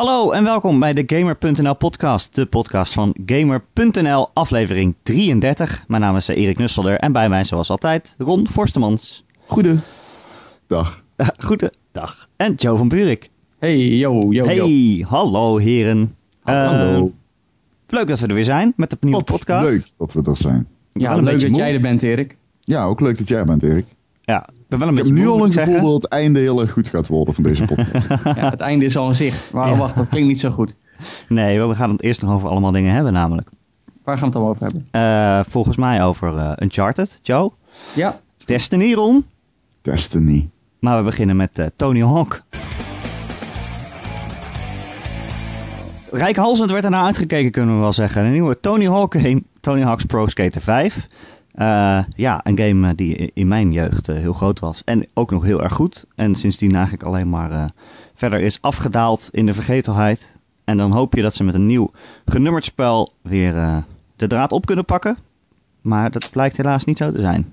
Hallo en welkom bij de Gamer.nl podcast, de podcast van Gamer.nl, aflevering 33. Mijn naam is eh, Erik Nusselder en bij mij zoals altijd Ron Forstemans. Goedendag. Goedendag. En Joe van Buurik. Hey, yo, yo, yo. Hey, hallo heren. Eh, Hallo. leuk dat we er weer zijn met de nieuwe podcast. leuk dat we er zijn. Ja, leuk dat moe. jij er bent, Erik. Ja, ook leuk dat jij bent, Erik. Ja, ben wel een Ik heb beetje nu al een gevoel zeggen. dat het einde heel erg goed gaat worden van deze podcast. Ja, het einde is al in zicht. Maar Ja. wacht, dat klinkt niet zo goed. Nee, we gaan het eerst nog over allemaal dingen hebben namelijk. Waar gaan we het dan over hebben? Eh, volgens mij over eh, Uncharted, Joe. Ja, Destiny, Ron. Destiny. Maar we beginnen met eh, Tony Hawk. Rijkhalsend werd ernaar uitgekeken, kunnen we wel zeggen. Een nieuwe Tony Hawk game, Tony Hawk's Pro Skater 5. Eh, ja, een game eh, die in mijn jeugd eh, heel groot was. En ook nog heel erg goed. En sindsdien eigenlijk alleen maar eh, verder is afgedaald in de vergetelheid. En dan hoop je dat ze met een nieuw genummerd spel weer eh, de draad op kunnen pakken. Maar dat blijkt helaas niet zo te zijn.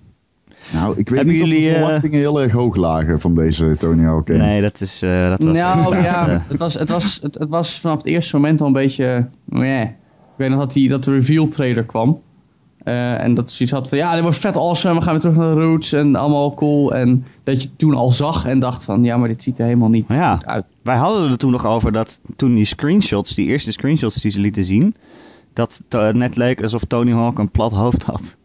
Nou, ik weet Hebben niet of jullie, de eh, verwachtingen heel erg hoog lagen van deze Tony Hawk game. Nee, dat, is, eh, dat was... nou ja, het was, het, was, het, het was vanaf het eerste moment al een beetje... meh. Ik weet nog dat, die, dat de reveal trailer kwam. Eh, en dat ze iets had van, ja, dit wordt vet awesome, we gaan weer terug naar de roots en allemaal cool. En dat je toen al zag en dacht van, ja, maar dit ziet er helemaal niet Ja. goed uit. Wij hadden er toen nog over dat toen die screenshots, die eerste screenshots die ze lieten zien, dat het net leek alsof Tony Hawk een plat hoofd had.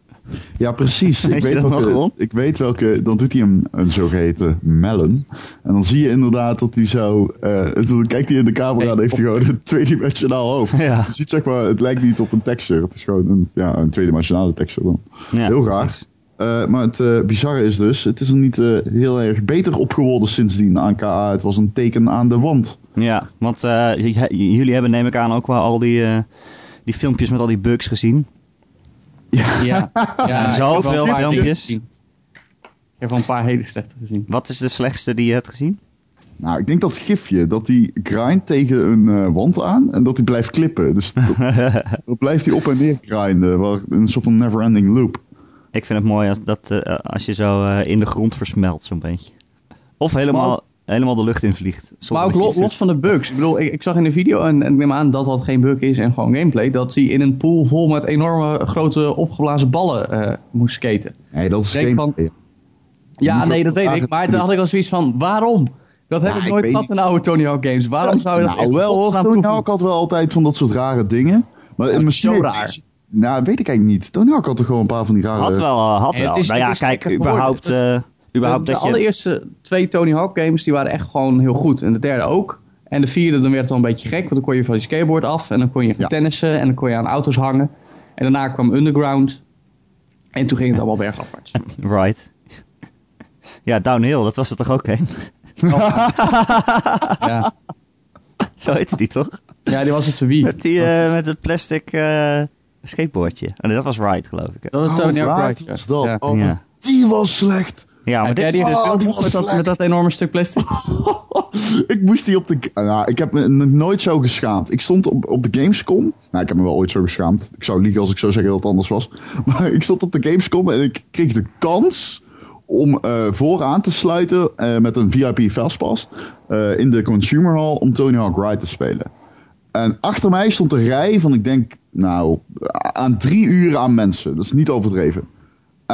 Ja, precies. Ik, weet welke, ik weet welke. Dan doet hij een, een zogeheten melon. En dan zie je inderdaad dat hij zo. eh, dan kijkt hij in de camera en heeft hij gewoon een tweedimensionaal hoofd. Ja. Je ziet zeg maar, het lijkt niet op een texture. Het is gewoon een, ja, een tweedimensionale texture dan. Ja, Heel raar. Eh, maar het eh, bizarre is dus, het is er niet heel erg beter op geworden sindsdien aan KA. Het was een teken aan de wand. Ja, want jullie hebben neem ik aan ook wel al die, die filmpjes met al die bugs gezien. Ja, ja ik heb wel zoveel filmpjes. Ik heb wel een paar hele slechte gezien. Wat is de slechtste die je hebt gezien? Nou, ik denk dat gifje, dat die grind tegen een eh, wand aan en dat hij blijft klippen. Dus dat, dat blijft hij op en neer grinden, waar, een soort van never-ending loop. ik vind het mooi als, dat, eh, als je zo eh, in de grond versmelt, zo'n beetje. Of helemaal, helemaal de lucht in vliegt. zonder Maar ook los, van de bugs. Ik bedoel, ik, ik zag in de video, en, en ik neem aan dat dat geen bug is en gewoon gameplay, dat hij in een pool vol met enorme grote opgeblazen ballen eh, moest skaten. Nee, dat is geen... van- Ja, nee, dat weet ik. Maar toen had ik al zoiets van, waarom? Dat heb Ja, ik nooit gehad in de oude Tony Hawk games. Waarom zou je dat nou, wel Tony? Hawk had wel altijd van dat soort rare dingen. Maar Ja, misschien... zo raar. Nou, weet ik eigenlijk niet. Tony Hawk had toch gewoon een paar van die rare... Had wel, eh, had wel. het is- nou ja, kijk, überhaupt, Het eh, überhaupt de, de dat je... allereerste twee Tony Hawk games die waren echt gewoon heel goed. En de derde ook. En de vierde dan werd het wel een beetje gek. Want dan kon je van je skateboard af. En dan kon je Ja. tennissen. En dan kon je aan auto's hangen. En daarna kwam Underground. En toen ging het allemaal bergafwaarts. Right. Ja, Downhill, dat was het toch ook, hè? ja. Zo heette die toch? ja, die was op zijn Wii. Met, die, eh, met het plastic eh, skateboardje. Oh, nee, dat was Ride, geloof ik. hè? Dat was Oh, Tony right, was dat. Ja. Oh, Ja. die was slecht. Ja, maar dit Oh, met, dat, slecht. met dat enorme stuk plastic? ik moest die op de... Nou, ik heb me nooit zo geschaamd. Ik stond op, op de Gamescom. Nou, ik heb me wel ooit zo geschaamd. Ik zou liegen als ik zou zeggen dat het anders was. Maar ik stond op de Gamescom en ik kreeg de kans om eh vooraan te sluiten eh, met een VIP Fastpass eh in de Consumer Hall om Tony Hawk Ride te spelen. En achter mij stond een rij van, ik denk, nou, aan drie uren aan mensen. Dat is niet overdreven.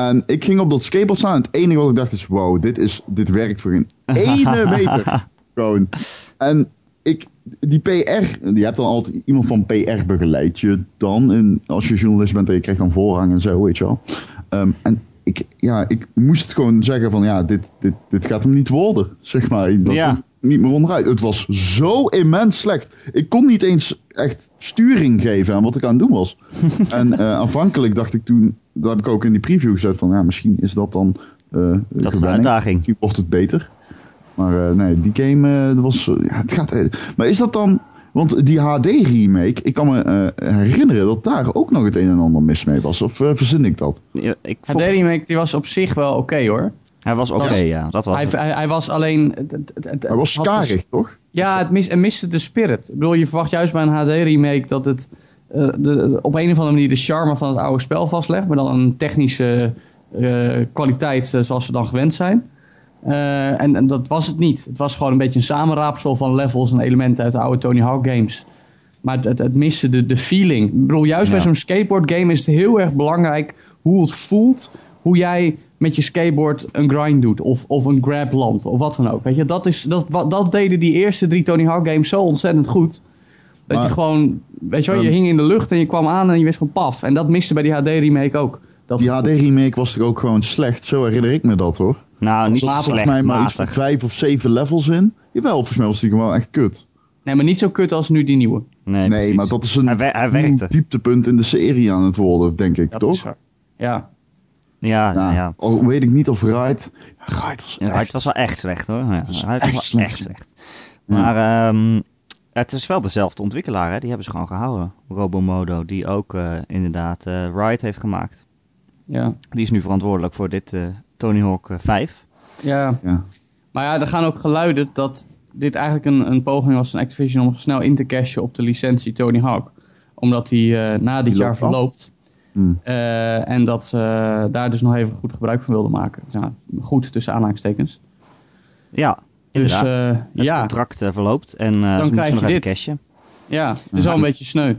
En ik ging op dat skateboard staan en het enige wat ik dacht is, wow, dit, is, dit werkt voor geen ene meter. Gewoon. En ik, die PR, die hebt dan altijd iemand van PR begeleid je dan. En als je journalist bent en je krijgt dan voorrang en zo, weet je wel. Ehm, en ik, ja, ik moest gewoon zeggen van, ja, dit, dit, dit gaat hem niet worden, zeg maar. Dat Ja. niet meer onderuit. Het was zo immens slecht. Ik kon niet eens echt sturing geven aan wat ik aan het doen was. en eh, aanvankelijk dacht ik toen, dat heb ik ook in die preview gezet van, ja, misschien is dat dan eh Dat is een uitdaging. Misschien wordt het beter. Maar eh, nee, die game, eh, was, ja, het gaat, maar is dat dan, want die HD remake, ik kan me eh, herinneren dat daar ook nog het een en ander mis mee was. Of verzin ik dat? Ja, ik vond- de remake die was op zich wel oké hoor. Hij was oké, ja. Dat was Hij, hij, hij was alleen... het- het- het- het Hij was dus- karig, toch? Ja, het, mis, het miste de spirit. Ik bedoel, je verwacht juist bij een HD-remake dat het eh, de, op een of andere manier de charme van het oude spel vastlegt. Maar dan een technische eh, kwaliteit eh, zoals we dan gewend zijn. En, en dat was het niet. Het was gewoon een beetje een samenraapsel van levels en elementen uit de oude Tony Hawk games. Maar het, het, het miste de, de feeling. Ik bedoel, juist bij zo'n skateboard game is het heel erg belangrijk hoe het voelt. Hoe jij met je skateboard een grind doet. Of, of een grab landt. Of wat dan ook. Weet je, dat, is, dat, wat- dat deden die eerste drie Tony Hawk games zo ontzettend goed. Dat Maar- je gewoon, weet je wel, je hing in de lucht en je kwam aan en je wist van paf. En dat miste bij die HD remake ook. Dat Die HD-remake was toch ook gewoon slecht? Zo herinner ik me dat hoor. Nou, niet slecht, volgens mij maar iets van matig. vijf of zeven levels in. Jawel, volgens mij was die gewoon echt kut. Nee, maar niet zo kut als nu die nieuwe. Nee, Nee, maar dat is een Hij, hij dieptepunt in de serie aan het worden, denk ik, Dat toch? is. Ja. Ja, Ja, ja. Al weet ik niet of Ride... Ride was Ja, echt... het was wel echt slecht hoor. Ja, was het echt was wel slecht. echt slecht. Maar ehm, het is wel dezelfde ontwikkelaar, hè? die hebben ze gewoon gehouden. Robomodo, die ook eh, inderdaad eh Ride heeft gemaakt. Ja. Die is nu verantwoordelijk voor dit eh, Tony Hawk eh, 5. ja. Ja. Maar ja, er gaan ook geluiden dat dit eigenlijk een, een poging was van Activision om snel in te cashen op de licentie Tony Hawk. Omdat die eh, na dit Die jaar verloopt. Hm. Eh, en dat ze daar dus nog even goed gebruik van wilden maken. Ja, goed tussen aanhalingstekens. Ja, Dus eh, het ja, contract eh, verloopt en eh, ze krijg moesten nog je even dit. cashen. ja, het is wel een beetje sneu.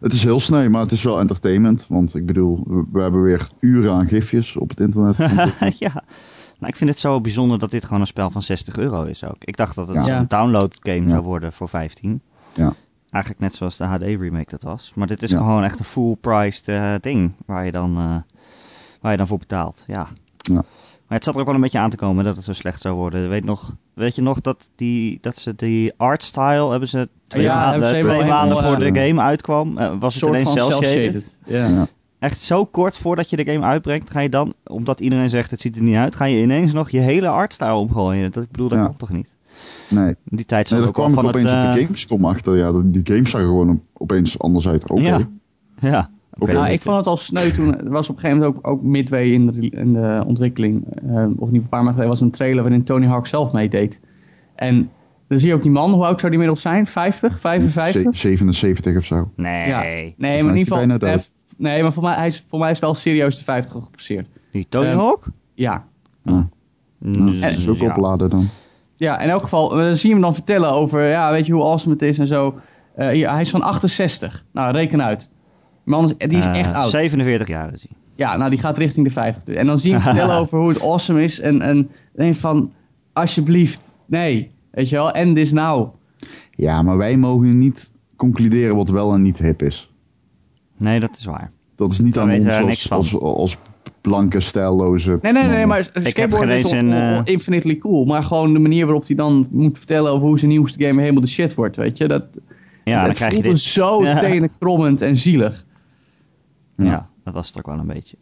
Het is heel sneu, maar het is wel entertainment. Want ik bedoel, we, we hebben weer uren aan gifjes op het internet. ja. Nou, ik vind het zo bijzonder dat dit gewoon een spel van 60 euro is ook. Ik dacht dat het Ja. Ja. download game Ja. zou worden voor 15. Ja. Eigenlijk net zoals de HD remake dat was. Maar dit is Ja. gewoon echt een full-priced eh, ding waar je, dan, eh, waar je dan voor betaalt. Ja. Ja. Maar het zat er ook wel een beetje aan te komen dat het zo slecht zou worden. Weet, nog, weet je nog dat, die, dat ze die art style hebben ze twee, Ja, maanden, hebben ze twee maanden voor de game uitkwam. eh, was het alleen cel-shaded. Ja. Ja. Echt zo kort voordat je de game uitbrengt, ga je dan, omdat iedereen zegt het ziet er niet uit, ga je ineens nog je hele artstyle omgooien. Dat, ik bedoel, dat Ja. kan toch niet? Nee, die tijd nee daar ook kwam ik van het... opeens op de eh, Gamescom achter. Ja, die games zagen gewoon op- opeens anders uit. Oké. Ja. Ja. Ja, Nou, ik vond het al sneu toen. Het was op een gegeven moment ook, ook midway in de, in de ontwikkeling. eh, of niet een paar maanden geleden was een trailer waarin Tony Hawk zelf meedeed. En dan zie je ook die man, hoe oud zou die inmiddels zijn? 50? 55? Ze- 77 of zo. Nee, Ja. Nee, maar in ieder geval. bijna dood. nee, maar voor mij, hij is, voor mij is wel serieus de 50 gepasseerd. die Tony Ehm, Hawk? Ja. Ja. Mm, Dat is ook ja. opladen dan. Ja, in elk geval, dan zie je hem dan vertellen over, ja, weet je hoe awesome het is en zo. Eh, hier, hij is van 68. Nou, reken uit. Man is, die is Eh, echt oud. 47 jaar is hij. Ja, nou die gaat richting de 50. En dan zie je hem vertellen over hoe het awesome is. En, en denk van, alsjeblieft, nee. Weet je wel, end this now. Ja, maar wij mogen niet concluderen wat wel en niet hip is. Nee, dat is waar. Dat is niet Daar aan ons als, als, als blanke, stijlloze... Nee, nee, nee, maar heb skateboard is on- in, on- eh, infinitely cool. Maar gewoon de manier waarop hij dan moet vertellen over hoe zijn nieuwste game helemaal de shit wordt, weet je. Dat, Ja, dan het krijg je dit. zo Ja. tenenkrommend en zielig. Ja. dat was het ook wel een beetje.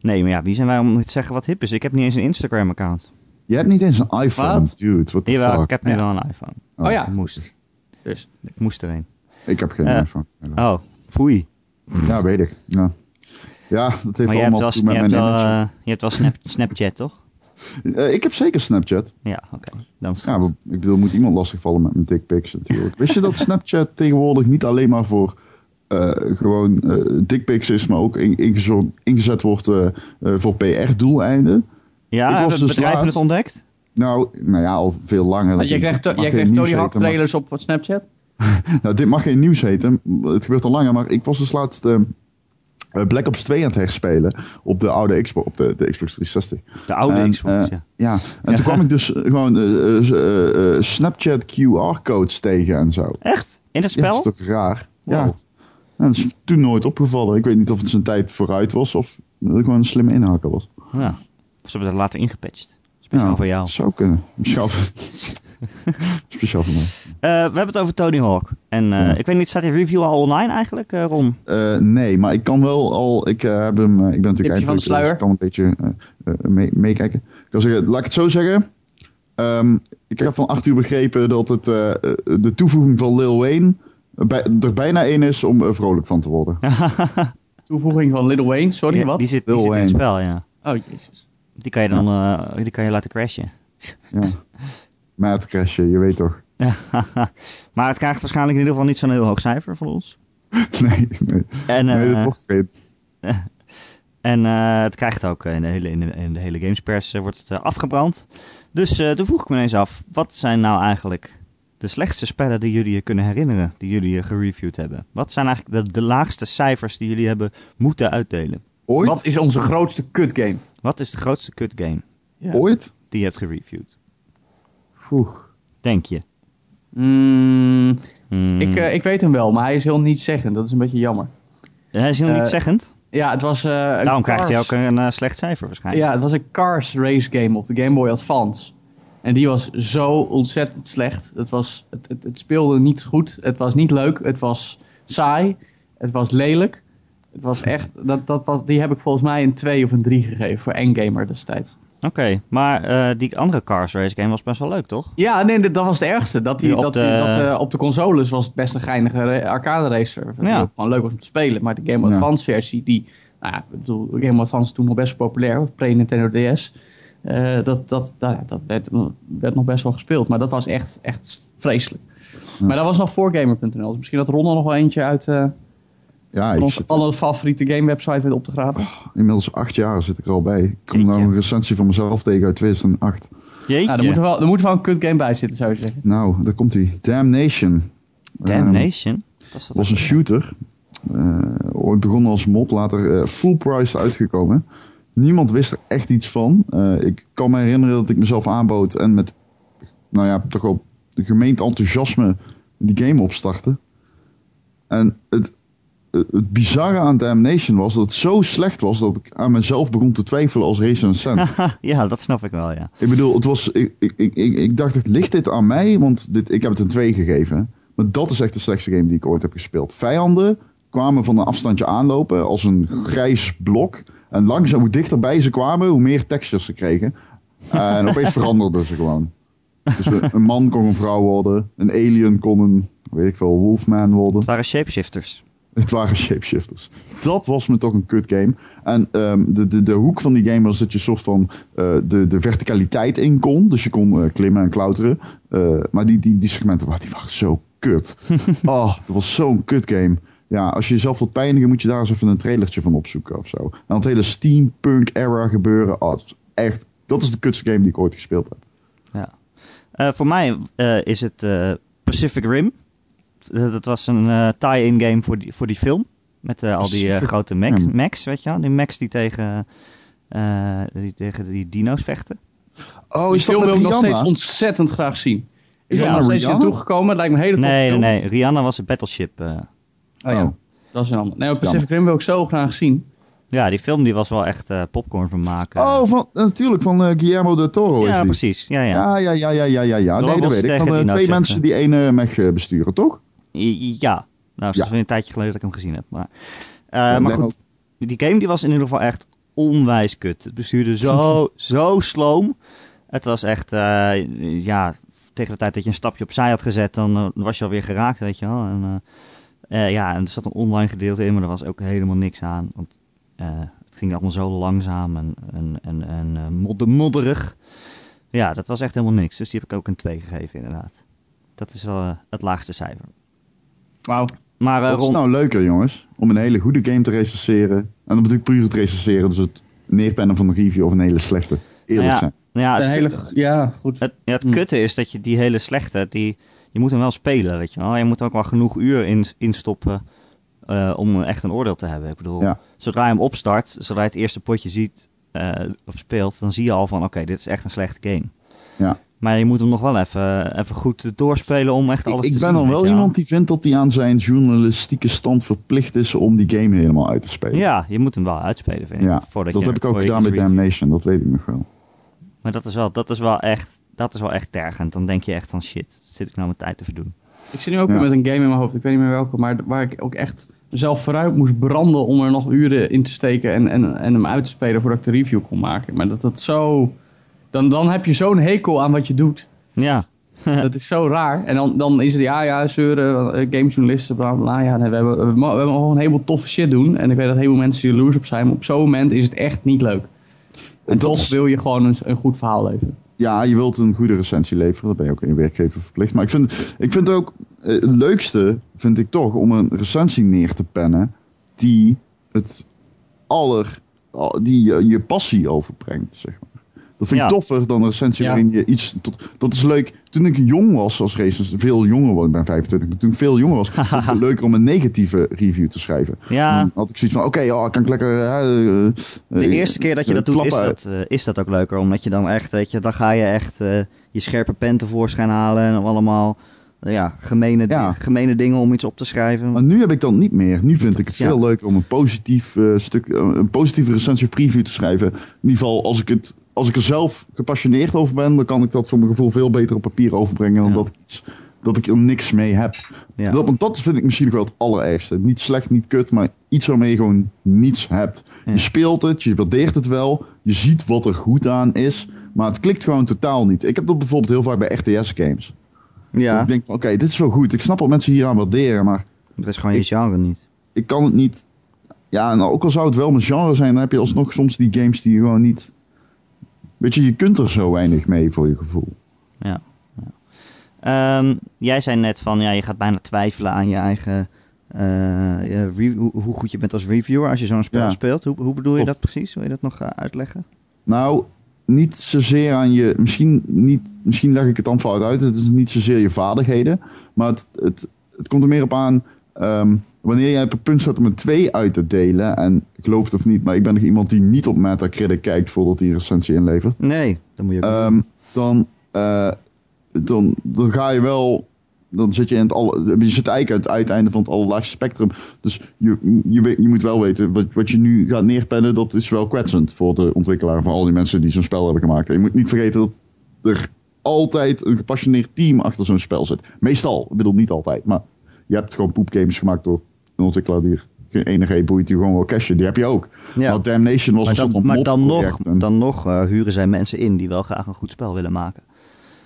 Nee, maar ja, wie zijn wij om te zeggen wat hip is? Ik heb niet eens een Instagram-account. Je hebt niet eens een iPhone, Wat? dude. What the Jawel, fuck? ik heb nu Ja. wel een iPhone. Oh, Oh ja. Ik moest. Dus. Ik moest er een. Ik heb geen Eh. iPhone. Oh, foei. Ja, weet ik. Ja, ja dat heeft Maar hebt allemaal wel, je met hebt mijn wel, image. eh, je hebt wel Snap, Snapchat, toch? Eh, ik heb zeker Snapchat. Ja, oké. Dan Ja, ik bedoel, moet iemand lastigvallen met mijn dickpics natuurlijk. Wist je dat Snapchat tegenwoordig niet alleen maar voor gewoon eh dickpics is, maar ook in- ingezo- ingezet wordt eh, eh, voor PR-doeleinden? Ik Ja, was hebben dus bedrijven het ontdekt? Nou, nou ja, al veel langer. Want jij krijgt, jij krijgt Tony Hawk heten, maar- trailers op Snapchat? Nou, dit mag geen nieuws heten. Het gebeurt al langer, maar ik was dus laatst eh, eh, Black Ops 2 aan het herspelen op de oude Xbox, op de, de Xbox 360. De oude En, Xbox, eh, ja. Ja, en toen kwam ik dus eh, gewoon eh, eh, eh, Snapchat QR-codes tegen en zo. Echt? In het Ja, dat spel? is toch raar? Ja. En dat is toen nooit opgevallen. Ik weet niet of het zijn tijd vooruit was of dat het gewoon een slimme inhaker was. Ja. Of ze hebben het later ingepatcht. Speciaal voor jou. Zou kunnen. Speciaal, Speciaal voor mij. Eh, we hebben het over Tony Hawk. En eh, Ja. ik weet niet, staat die review al online eigenlijk, eh, Ron? Eh, nee, maar ik kan wel al. Ik heb hem. ik ben natuurlijk Tipje van de eindelijk, dus ik kan een beetje eh, eh, mee- meekijken. ik kan zeggen, laat ik het zo zeggen. Ehm, ik heb van acht uur begrepen dat het de toevoeging van Lil Wayne bij, er bijna één is om er vrolijk van te worden. Toevoeging van Little Wayne, sorry, Ja, wat? Die zit, die zit in het spel, ja. Oh, jezus. Die kan je dan eh, die kan je laten crashen. Ja. Mad crashen, je weet toch. maar het krijgt waarschijnlijk in ieder geval niet zo'n heel hoog cijfer van ons. nee, nee. En, nee, eh, dat wordt geen. En eh, het krijgt ook in de hele, in de, in de hele gamespers eh, wordt het eh, afgebrand. Dus eh, toen vroeg ik me ineens af, wat zijn nou eigenlijk de slechtste spellen die jullie je kunnen herinneren, die jullie eh, gereviewd hebben? Wat zijn eigenlijk de, de laagste cijfers die jullie hebben moeten uitdelen? Ooit? Wat is onze grootste kut game? Wat is de grootste kut game Ja. Ooit? die je hebt gereviewd? Oeh. Denk je? Mm, Hmm. ik, eh, ik weet hem wel, maar hij is heel niet zeggend. Dat is een beetje jammer. Hij is heel eh, niet zeggend. Ja, het was eh, een Daarom krijgt hij Cars- ook een eh, slecht cijfer waarschijnlijk. Ja, het was een Cars race game op de Game Boy Advance. En die was zo ontzettend slecht. Het, was, het, het, het speelde niet goed. Het was niet leuk. Het was saai. Het was lelijk. Het was echt, dat, dat was, die heb ik volgens mij een 2 of een 3 gegeven voor Endgamer destijds. Oké, maar eh, die andere Cars Race game was best wel leuk, toch? Ja, nee, dat was het ergste. Dat, die, Die op dat, die- de- dat eh, op de consoles was het best een geinige arcade racer. Ja. ook gewoon leuk was om te spelen. Maar de Game Boy Ja. Advance versie, die, nou ja, ik bedoel, de Game Boy Advance toen nog best populair, pre-Nintendo DS. Eh, dat dat, dat, dat werd, werd nog best wel gespeeld. Maar dat was echt, echt vreselijk. Maar dat was nog voor Gamer.nl. Dus misschien dat Ron er nog wel eentje uit eh Ja, van onze zit, alle favoriete game website weet op te graven. inmiddels acht jaar zit ik er al bij. Ik kom nou een recensie van mezelf tegen uit 2008. Jeetje. Nou, er, moet er, wel, er moet wel een kut game bij zitten, zou je zeggen. Nou, daar komt hij. Damnation. Damnation? Is dat was een weer? shooter. Eh, ooit begonnen als mod, later eh, full price uitgekomen. Niemand wist er echt iets van. Eh, ik kan me herinneren dat ik mezelf aanbood en met, nou ja, toch wel gemeend enthousiasme die game opstartte. En het, het bizarre aan Damnation was dat het zo slecht was dat ik aan mezelf begon te twijfelen als recensent. ja, dat snap ik wel, ja. Ik bedoel, het was, ik, ik, ik, ik, dacht, het ligt dit aan mij? Want dit, ik heb het een 2 gegeven. Maar dat is echt de slechtste game die ik ooit heb gespeeld. Vijanden kwamen van een afstandje aanlopen als een grijs blok. En langzaam, hoe dichterbij ze kwamen, hoe meer textures ze kregen. En opeens veranderden ze gewoon. Dus een man kon een vrouw worden. Een alien kon een, weet ik veel, wolfman worden. Het waren shapeshifters. Het waren shapeshifters. Dat was me toch een kut game. En ehm, de, de, de hoek van die game was dat je soort van eh, de, de verticaliteit in kon. Dus je kon eh, klimmen en klauteren. Eh, maar die, die, die segmenten waren, die waren zo kut. oh, dat was zo'n kut game. Ja, als je jezelf wilt pijnigen, moet je daar eens even een trailertje van opzoeken of zo. En dat hele steampunk era gebeuren. Oh, was echt, dat is de kutste game die ik ooit gespeeld heb. Ja. Eh, voor mij eh, is het eh, Pacific Rim. Dat was een eh, tie-in game voor die, voor die film. Met eh, al die grote Rim. mechs, weet je wel. Die mechs die tegen, eh, die tegen die dino's vechten. Oh, is dat film wil ik nog steeds ontzettend graag zien. Is Ja, er nog steeds naartoe gekomen? Het lijkt me een hele toffe Nee, nee, film. nee. Rihanna was een battleship. Oh ja, Oh. dat is een ander. Nee, Pacific Rim wil ik zo graag zien. ja, die film die was wel echt eh, popcorn van maken. Oh, van, natuurlijk, van eh, Guillermo del Toro is ja, die. precies. Ja, ja. Ja, ja, ja, ja, ja, ja. ja. Nee, dat weet ik. Van, eh, twee mensen die ene mech besturen, toch? Ja. Nou, het is Ja. een tijdje geleden dat ik hem gezien heb. Maar, Ja, maar goed, die game die was in ieder geval echt onwijs kut. Het bestuurde zo, zo sloom. Het was echt, ja, tegen de tijd dat je een stapje opzij had gezet, dan was je alweer geraakt, weet je wel. En, eh, ja, en er zat een online gedeelte in, maar er was ook helemaal niks aan. Want eh, het ging allemaal zo langzaam en, en, en, en eh, modder- modderig. Ja, dat was echt helemaal niks. Dus die heb ik ook een 2 gegeven, inderdaad. Dat is wel het laagste cijfer. Wauw. Maar eh, Wat is nou leuker, jongens? Om een hele goede game te recenseren. En dan bedoel ik puur het recenseren, dus het neerpennen van een review of een hele slechte. Eerlijk ja, zijn. ja, het, Een hele, ja, goed. het, ja, het Hm. kutte is dat je die hele slechte, die, je moet hem wel spelen, weet je wel. Je moet ook wel genoeg uur in, instoppen eh, om echt een oordeel te hebben. Ik bedoel, Ja. zodra je hem opstart, zodra je het eerste potje ziet eh, of speelt, dan zie je al van, oké, dit is echt een slechte game. Ja. Maar je moet hem nog wel even, even goed doorspelen om echt Ik, alles ik te ben zien, dan weet wel je iemand die vindt dat hij aan zijn journalistieke stand verplicht is om die game helemaal uit te spelen. Ja, je moet hem wel uitspelen, vind ik. Ja, dat je, heb ik ook gedaan met. Damnation, dat weet ik nog wel. Maar dat is wel, dat is wel echt, dat is wel echt tergend. Dan denk je echt van, shit, zit ik nou mijn tijd te verdoen. Ik zit nu ook Ja. weer met een game in mijn hoofd. Ik weet niet meer welke, maar waar ik ook echt mezelf vooruit moest branden om er nog uren in te steken en, en, en hem uit te spelen voordat ik de review kon maken. Maar dat dat zo... Dan, dan heb je zo'n hekel aan wat je doet. Ja, Dat is zo raar. En dan, dan is het, ja, ja, zeuren, eh, gamejournalisten, bla bla. Ja, nee, we, hebben, we, we hebben gewoon een heleboel toffe shit doen. En ik weet dat heel veel mensen jaloers op zijn. Maar op zo'n moment is het echt niet leuk. En dat toch is- wil je gewoon een, een goed verhaal leveren. Ja, je wilt een goede recensie leveren, dat ben je ook in je werkgever verplicht. Maar ik vind, ik vind ook, eh, het leukste vind ik toch om een recensie neer te pennen die het aller die je, je passie overbrengt, zeg maar. Dat vind ik Ja. toffer dan een recensie Ja. waarin je iets... Tot, dat is leuk. Toen ik jong was als racer, veel jonger was, ik ben 25, maar toen ik veel jonger was, vond ik het leuker om een negatieve review te schrijven. Ja. Dan had ik zoiets van, oké, ja, kan ik lekker... hè, eh, De eh, eerste keer dat je eh, dat doet, is dat, is dat ook leuker. Omdat je dan echt, weet je, dan ga je echt je scherpe pen tevoorschijn halen. En allemaal ja, gemene, Ja. gemene dingen om iets op te schrijven. Maar nu heb ik dat niet meer. Nu vind ik het Ja. veel leuker om een positief stuk, een positieve recensie of preview te schrijven. In ieder geval, als ik, het, als ik er zelf gepassioneerd over ben, dan kan ik dat voor mijn gevoel veel beter op papier overbrengen dan Ja. dat ik iets, dat ik er niks mee heb. Ja. Dat, want dat vind ik misschien wel het allerergste. Niet slecht, niet kut, maar iets waarmee je gewoon niets hebt. Ja. Je speelt het, je waardeert het wel, je ziet wat er goed aan is, maar het klikt gewoon totaal niet. Ik heb dat bijvoorbeeld heel vaak bij RTS games. Dat ja, ik denk van, oké, dit is wel goed. Ik snap wat mensen hier aan waarderen, maar dat is gewoon je genre niet. ik kan het niet. Ja, nou, ook al zou het wel mijn genre zijn, dan heb je alsnog soms die games die je gewoon niet. Weet je, je kunt er zo weinig mee voor je gevoel. Ja. ja. Ehm, jij zei net van, ja, je gaat bijna twijfelen aan je eigen... eh, hoe, goed je bent als reviewer als je zo'n spel Ja. speelt. Hoe, hoe bedoel je Klopt. dat precies? Wil je dat nog eh, uitleggen? Nou, niet zozeer aan je. Misschien, niet, misschien leg ik het dan fout uit. Het is niet zozeer je vaardigheden. Maar het, het, het komt er meer op aan. Ehm, wanneer jij op het punt staat om een 2 uit te delen. En geloof het of niet, maar ik ben nog iemand die niet op Metacritic kijkt voordat hij een recensie inlevert. Nee, dat moet je ook Ehm, dan, eh, dan, dan ga je wel. Dan zit je in het alle, je zit eigenlijk aan het uiteinde van het allerlaagste spectrum. Dus je, je, weet- je moet wel weten, wat, wat je nu gaat neerpennen, dat is wel kwetsend voor de ontwikkelaar van al die mensen die zo'n spel hebben gemaakt. En je moet niet vergeten dat er altijd een gepassioneerd team achter zo'n spel zit. Meestal, ik bedoel niet altijd, maar je hebt gewoon poepgames gemaakt door een ontwikkelaar die er geen enige boeit die gewoon wel cashen. Die heb je ook. Ja. Maar Damnation was Maar een soort dan, van maar dan nog, en- dan nog eh, huren zij mensen in die wel graag een goed spel willen maken.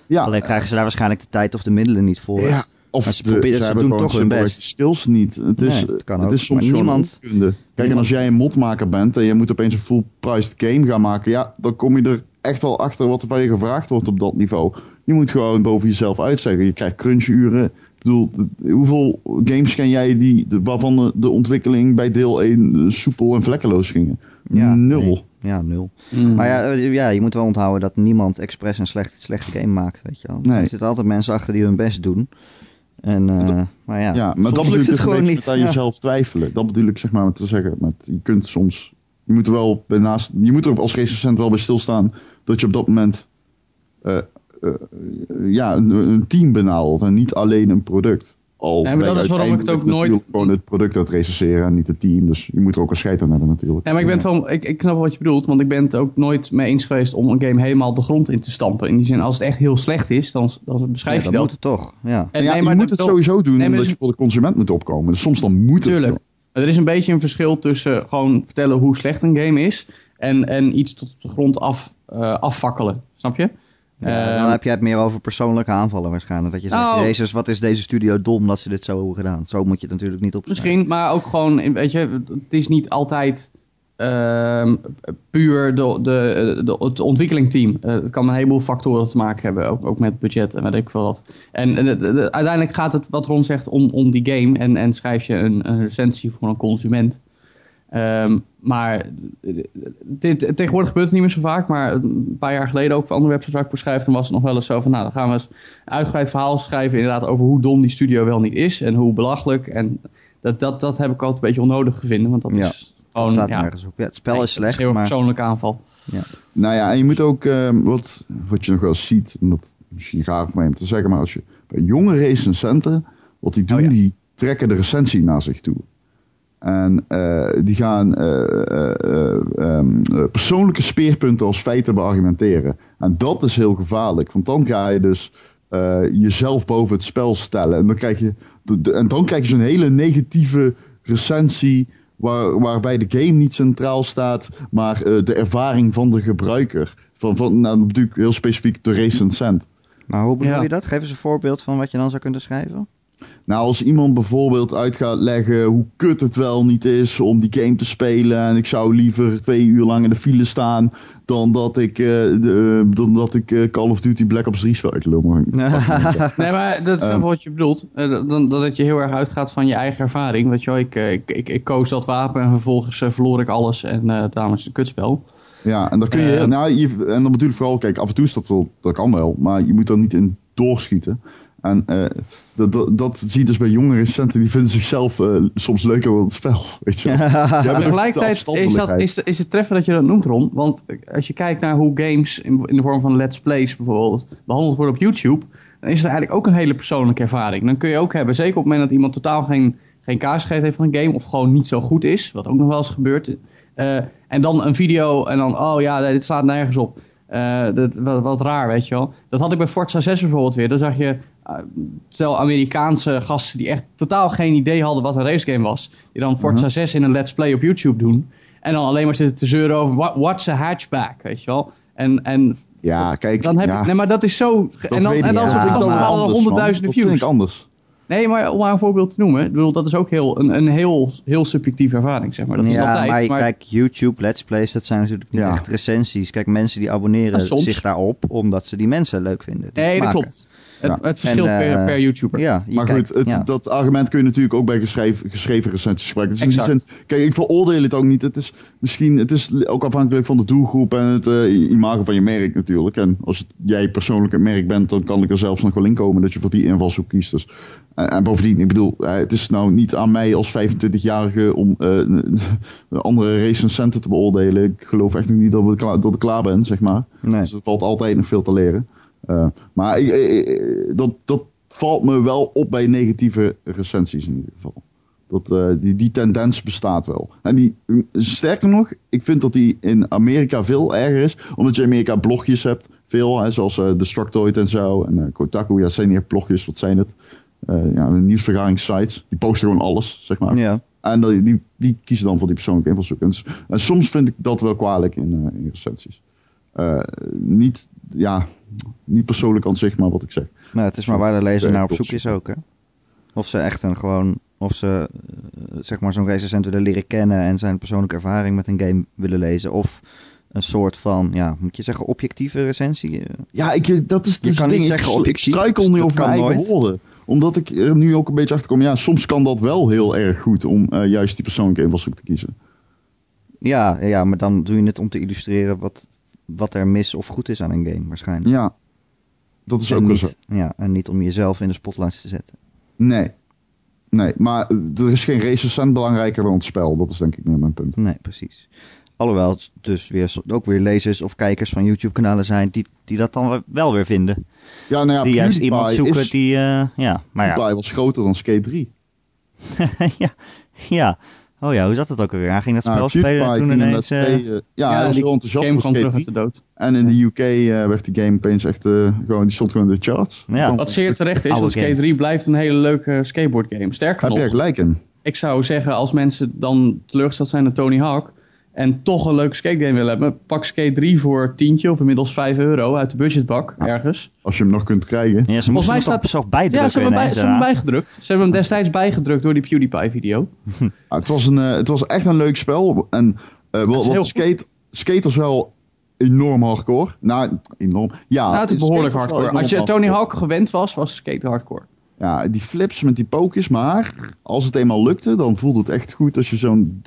ja, Alleen krijgen ze daar waarschijnlijk de tijd of de middelen niet voor. Ja, of Maar ze de- proberen- ze doen toch hun best. skills niet. Het is, Nee, het kan het ook. is soms niemand- onkunde. Kijk, en als jij een modmaker bent en je moet opeens een full-priced game gaan maken, ja, dan kom je er echt wel achter wat er van je gevraagd wordt op dat niveau. Je moet gewoon boven jezelf uitzeggen. Je krijgt crunchuren. Ik bedoel, hoeveel games ken jij die, waarvan de, de ontwikkeling bij deel 1 soepel en vlekkeloos gingen? Ja, Nul. nee. Ja, nul. Mm. Maar ja, eh, ja, je moet wel onthouden dat niemand expres een slecht, slechte game maakt, weet je wel. Nee. Er zitten altijd mensen achter die hun best doen. En, eh, maar ja, Ja, maar dat lukt het dus gewoon niet. aan Ja. jezelf twijfelen. Dat bedoel ik zeg maar met te zeggen. Met, je kunt soms, je moet er wel bij naast, je moet er als recensent wel bij stilstaan dat je op dat moment eh, eh, ja, een, een team benadert en niet alleen een product. Al Nee, maar dat is waarom ik het ook nooit- gewoon het product uit recenseren en niet het team. Dus je moet er ook een scheid aan hebben natuurlijk. Ja, maar ik, ben wel, ik, ik snap wat je bedoelt, want ik ben het ook nooit mee eens geweest om een game helemaal de grond in te stampen. In die zin, als het echt heel slecht is, dan, dan beschrijf Ja, je dan dat. moet het toch. Ja. En ja, nee, je maar moet dat- het sowieso doen Nee, maar omdat dus- je voor de consument moet opkomen. Dus soms dan moet het. Wel. Maar er is een beetje een verschil tussen gewoon vertellen hoe slecht een game is en, en iets tot op de grond af, eh, afvakkelen. Snap je? Ja, Eh, dan heb je het meer over persoonlijke aanvallen waarschijnlijk. Dat je zegt, Nou- Jezus, wat is deze studio dom dat ze dit zo hebben gedaan. Zo moet je het natuurlijk niet op. Misschien, maar ook gewoon, weet je, het is niet altijd ehm, puur de, de, de, het ontwikkelingsteam. Eh, het kan met een heleboel factoren te maken hebben, ook, ook met budget en weet ik veel wat. En, het- het- uiteindelijk gaat het, wat Ron zegt, om, om die game en, en schrijf je een, een recensie voor een consument. Ehm, maar dit, tegenwoordig gebeurt het niet meer zo vaak, maar een paar jaar geleden ook op andere websites waar ik voor schrijf, dan was het nog wel eens zo van, nou dan gaan we eens een uitgebreid verhaal schrijven inderdaad over hoe dom die studio wel niet is en hoe belachelijk. En dat, dat, dat heb ik altijd een beetje onnodig gevonden, want dat Ja, is gewoon, staat ja, nergens op. Ja, het spel nee, is slecht, heel maar persoonlijke aanval. Nou ja, en je moet ook, ehm, wat, wat je nog wel ziet, en dat is misschien gaaf voor om te zeggen, maar als je bij jonge recensenten, wat die doen, Oh ja. die trekken de recensie naar zich toe. En eh, die gaan eh, eh, eh, ehm, eh, persoonlijke speerpunten als feiten beargumenteren. En dat is heel gevaarlijk, want dan ga je dus eh, jezelf boven het spel stellen. En dan krijg je, de, de- en dan krijg je zo'n hele negatieve recensie. Waar, waarbij de game niet centraal staat, maar eh, de ervaring van de gebruiker. Van, van, nou, natuurlijk heel specifiek de recensent. Maar hoe bedoel Ja. je dat? Geef eens een voorbeeld van wat je dan zou kunnen schrijven. Nou, als iemand bijvoorbeeld uit gaat leggen hoe kut het wel niet is om die game te spelen. En ik zou liever twee uur lang in de file staan. dan dat ik, eh, de, eh, dan dat ik eh, Call of Duty Black Ops 3 speel. Ik lul maar. Nee, maar dat is Ehm. wat je bedoelt. Eh, dan, dat je heel erg uitgaat van je eigen ervaring. Weet je wel, ik, ik, ik, ik koos dat wapen en vervolgens verloor ik alles. En eh daarom is het een kutspel. Ja, en dan kun je, nou, je, en dan bedoel ik vooral, kijk, af en toe is dat wel, dat kan wel, maar je moet er niet in doorschieten. En eh, dat, dat, dat zie je dus bij jongere recenten, die vinden zichzelf eh, soms leuker dan het spel, weet je wel. De tegelijkertijd is, dat, is, is het treffend dat je dat noemt, Ron. Want als je kijkt naar hoe games in, in de vorm van let's plays bijvoorbeeld behandeld worden op YouTube, dan is het eigenlijk ook een hele persoonlijke ervaring. Dan kun je ook hebben, zeker op het moment dat iemand totaal geen, geen gegeven heeft van een game, of gewoon niet zo goed is, wat ook nog wel eens gebeurt. eh, en dan een video en dan, oh ja, dit slaat nergens op. Eh, dat, wat, wat raar, weet je wel. Dat had ik bij Forza 6 bijvoorbeeld weer. Dan zag je uh, stel Amerikaanse gasten die echt totaal geen idee hadden wat een racegame was. Die dan Forza Mhm. 6 in een let's play op YouTube doen. En dan alleen maar zitten te zeuren over what, what's a hatchback, weet je wel. En, en Ja, kijk, dan heb ja, ik, nee, maar dat is zo. dat en dan, en dan Ja, halen anders, man. honderdduizenden Dat vind views. ik anders. Nee, maar om maar een voorbeeld te noemen. Ik bedoel, dat is ook heel, een, een heel, heel subjectieve ervaring, zeg maar. Dat is ja, altijd. maar, kijk, YouTube, Let's Plays, dat zijn natuurlijk niet Ja. echt recensies. Kijk, mensen die abonneren soms. zich daarop omdat ze die mensen leuk vinden. die nee, dat maken. klopt. Het, Ja. het verschilt En, eh, per, per YouTuber. Ja, je Maar kijkt- goed, het, ja. dat argument kun je natuurlijk ook bij geschreven, geschreven recensies gebruiken. Dus zin, kijk, ik veroordeel het ook niet. Het is misschien, het is ook afhankelijk van de doelgroep en het eh, imago van je merk natuurlijk. En als het, jij persoonlijk een merk bent, dan kan ik er zelfs nog wel in komen dat je voor die invalshoek kiest. Dus, en, en bovendien, ik bedoel, eh, het is nou niet aan mij als 25-jarige om eh, andere recensenten te beoordelen. Ik geloof echt niet dat, we klaar, dat ik klaar ben, zeg maar. Nee. Dus er valt altijd nog veel te leren. Uh, maar ik, ik, dat, dat valt me wel op bij negatieve recensies in ieder geval. Dat, uh, die, die tendens bestaat wel. En die, sterker nog, ik vind dat die in Amerika veel erger is. Omdat je in Amerika blogjes hebt. Veel, hè, zoals uh, Destructoid en zo. En uh, Kotaku, ja, zijn niet echt blogjes, wat zijn het? Ja, nieuwsvergaringssites. Die posten gewoon alles, zeg maar. Ja. En die, die, die kiezen dan voor die persoonlijke invalshoek. En, en soms vind ik dat wel kwalijk in, in recensies. Uh, niet, ja, niet persoonlijk aan zich, maar wat ik zeg. Het is maar waar de lezer naar op zoek is ook, hè. Of ze echt een gewoon, of ze uh, zeg maar zo'n recensent willen leren kennen en zijn persoonlijke ervaring met een game willen lezen. Of een soort van, ja, moet je zeggen, objectieve recensie? Ja, ik, dat is dus je kan ding. niet zeggen ik, objectief. Ik struikel nu dat over mijn eigen nooit. woorden. Omdat ik er nu ook een beetje achter kom. Ja, soms kan dat wel heel erg goed om uh, juist die persoonlijke invalshoek te kiezen. Ja, ja, maar dan doe je het om te illustreren wat, wat er mis of goed is aan een game, waarschijnlijk. Ja, dat is en ook wel niet, zo. Ja, en niet om jezelf in de spotlight te zetten. Nee. Nee, maar er is geen recensent belangrijker dan het spel. Dat is denk ik meer mijn punt. Nee, precies. Alhoewel het dus weer, ook weer lezers of kijkers van YouTube-kanalen zijn die, die dat dan wel weer vinden. Ja, nou ja, die juist iemand zoeken is, die, uh, ja, maar ja. Was groter dan Skate 3. ja, ja. Oh ja, hoe zat het ook alweer? Hij ging dat spel nou, spelen en toen ineens... Uh, uh, ja, ja, hij was heel enthousiast game voor kwam Skate terug uit 3. de dood. En in de UK uh, werd die game opeens echt, uh, gewoon, die stond gewoon in de charts. Ja. Wat zeer terecht is, want Skate game. 3 blijft een hele leuke skateboard game. Sterker Heb je er nog, gelijk in. ik zou zeggen als mensen dan teleurgesteld zijn naar Tony Hawk en toch een leuke skate game willen hebben, pak Skate 3 voor tientje of inmiddels 5 euro uit de budgetbak ergens. Als je hem nog kunt krijgen. Ja, ze moesten mij hem staat- toch zo bijdrukken Ja, ze hebben, hem bij, ze hebben hem bijgedrukt. Ze hebben hem destijds bijgedrukt door die PewDiePie video. Ah, het, was een, uh, het was echt een leuk spel. En uh, is wat, skate, skate was wel enorm hardcore. Nou, enorm. Ja, Nou, het is behoorlijk wel hardcore. Als je hardcore. Tony Hawk gewend was, was skate hardcore. Ja, die flips met die pookjes. Maar als het eenmaal lukte, dan voelde het echt goed als je zo'n...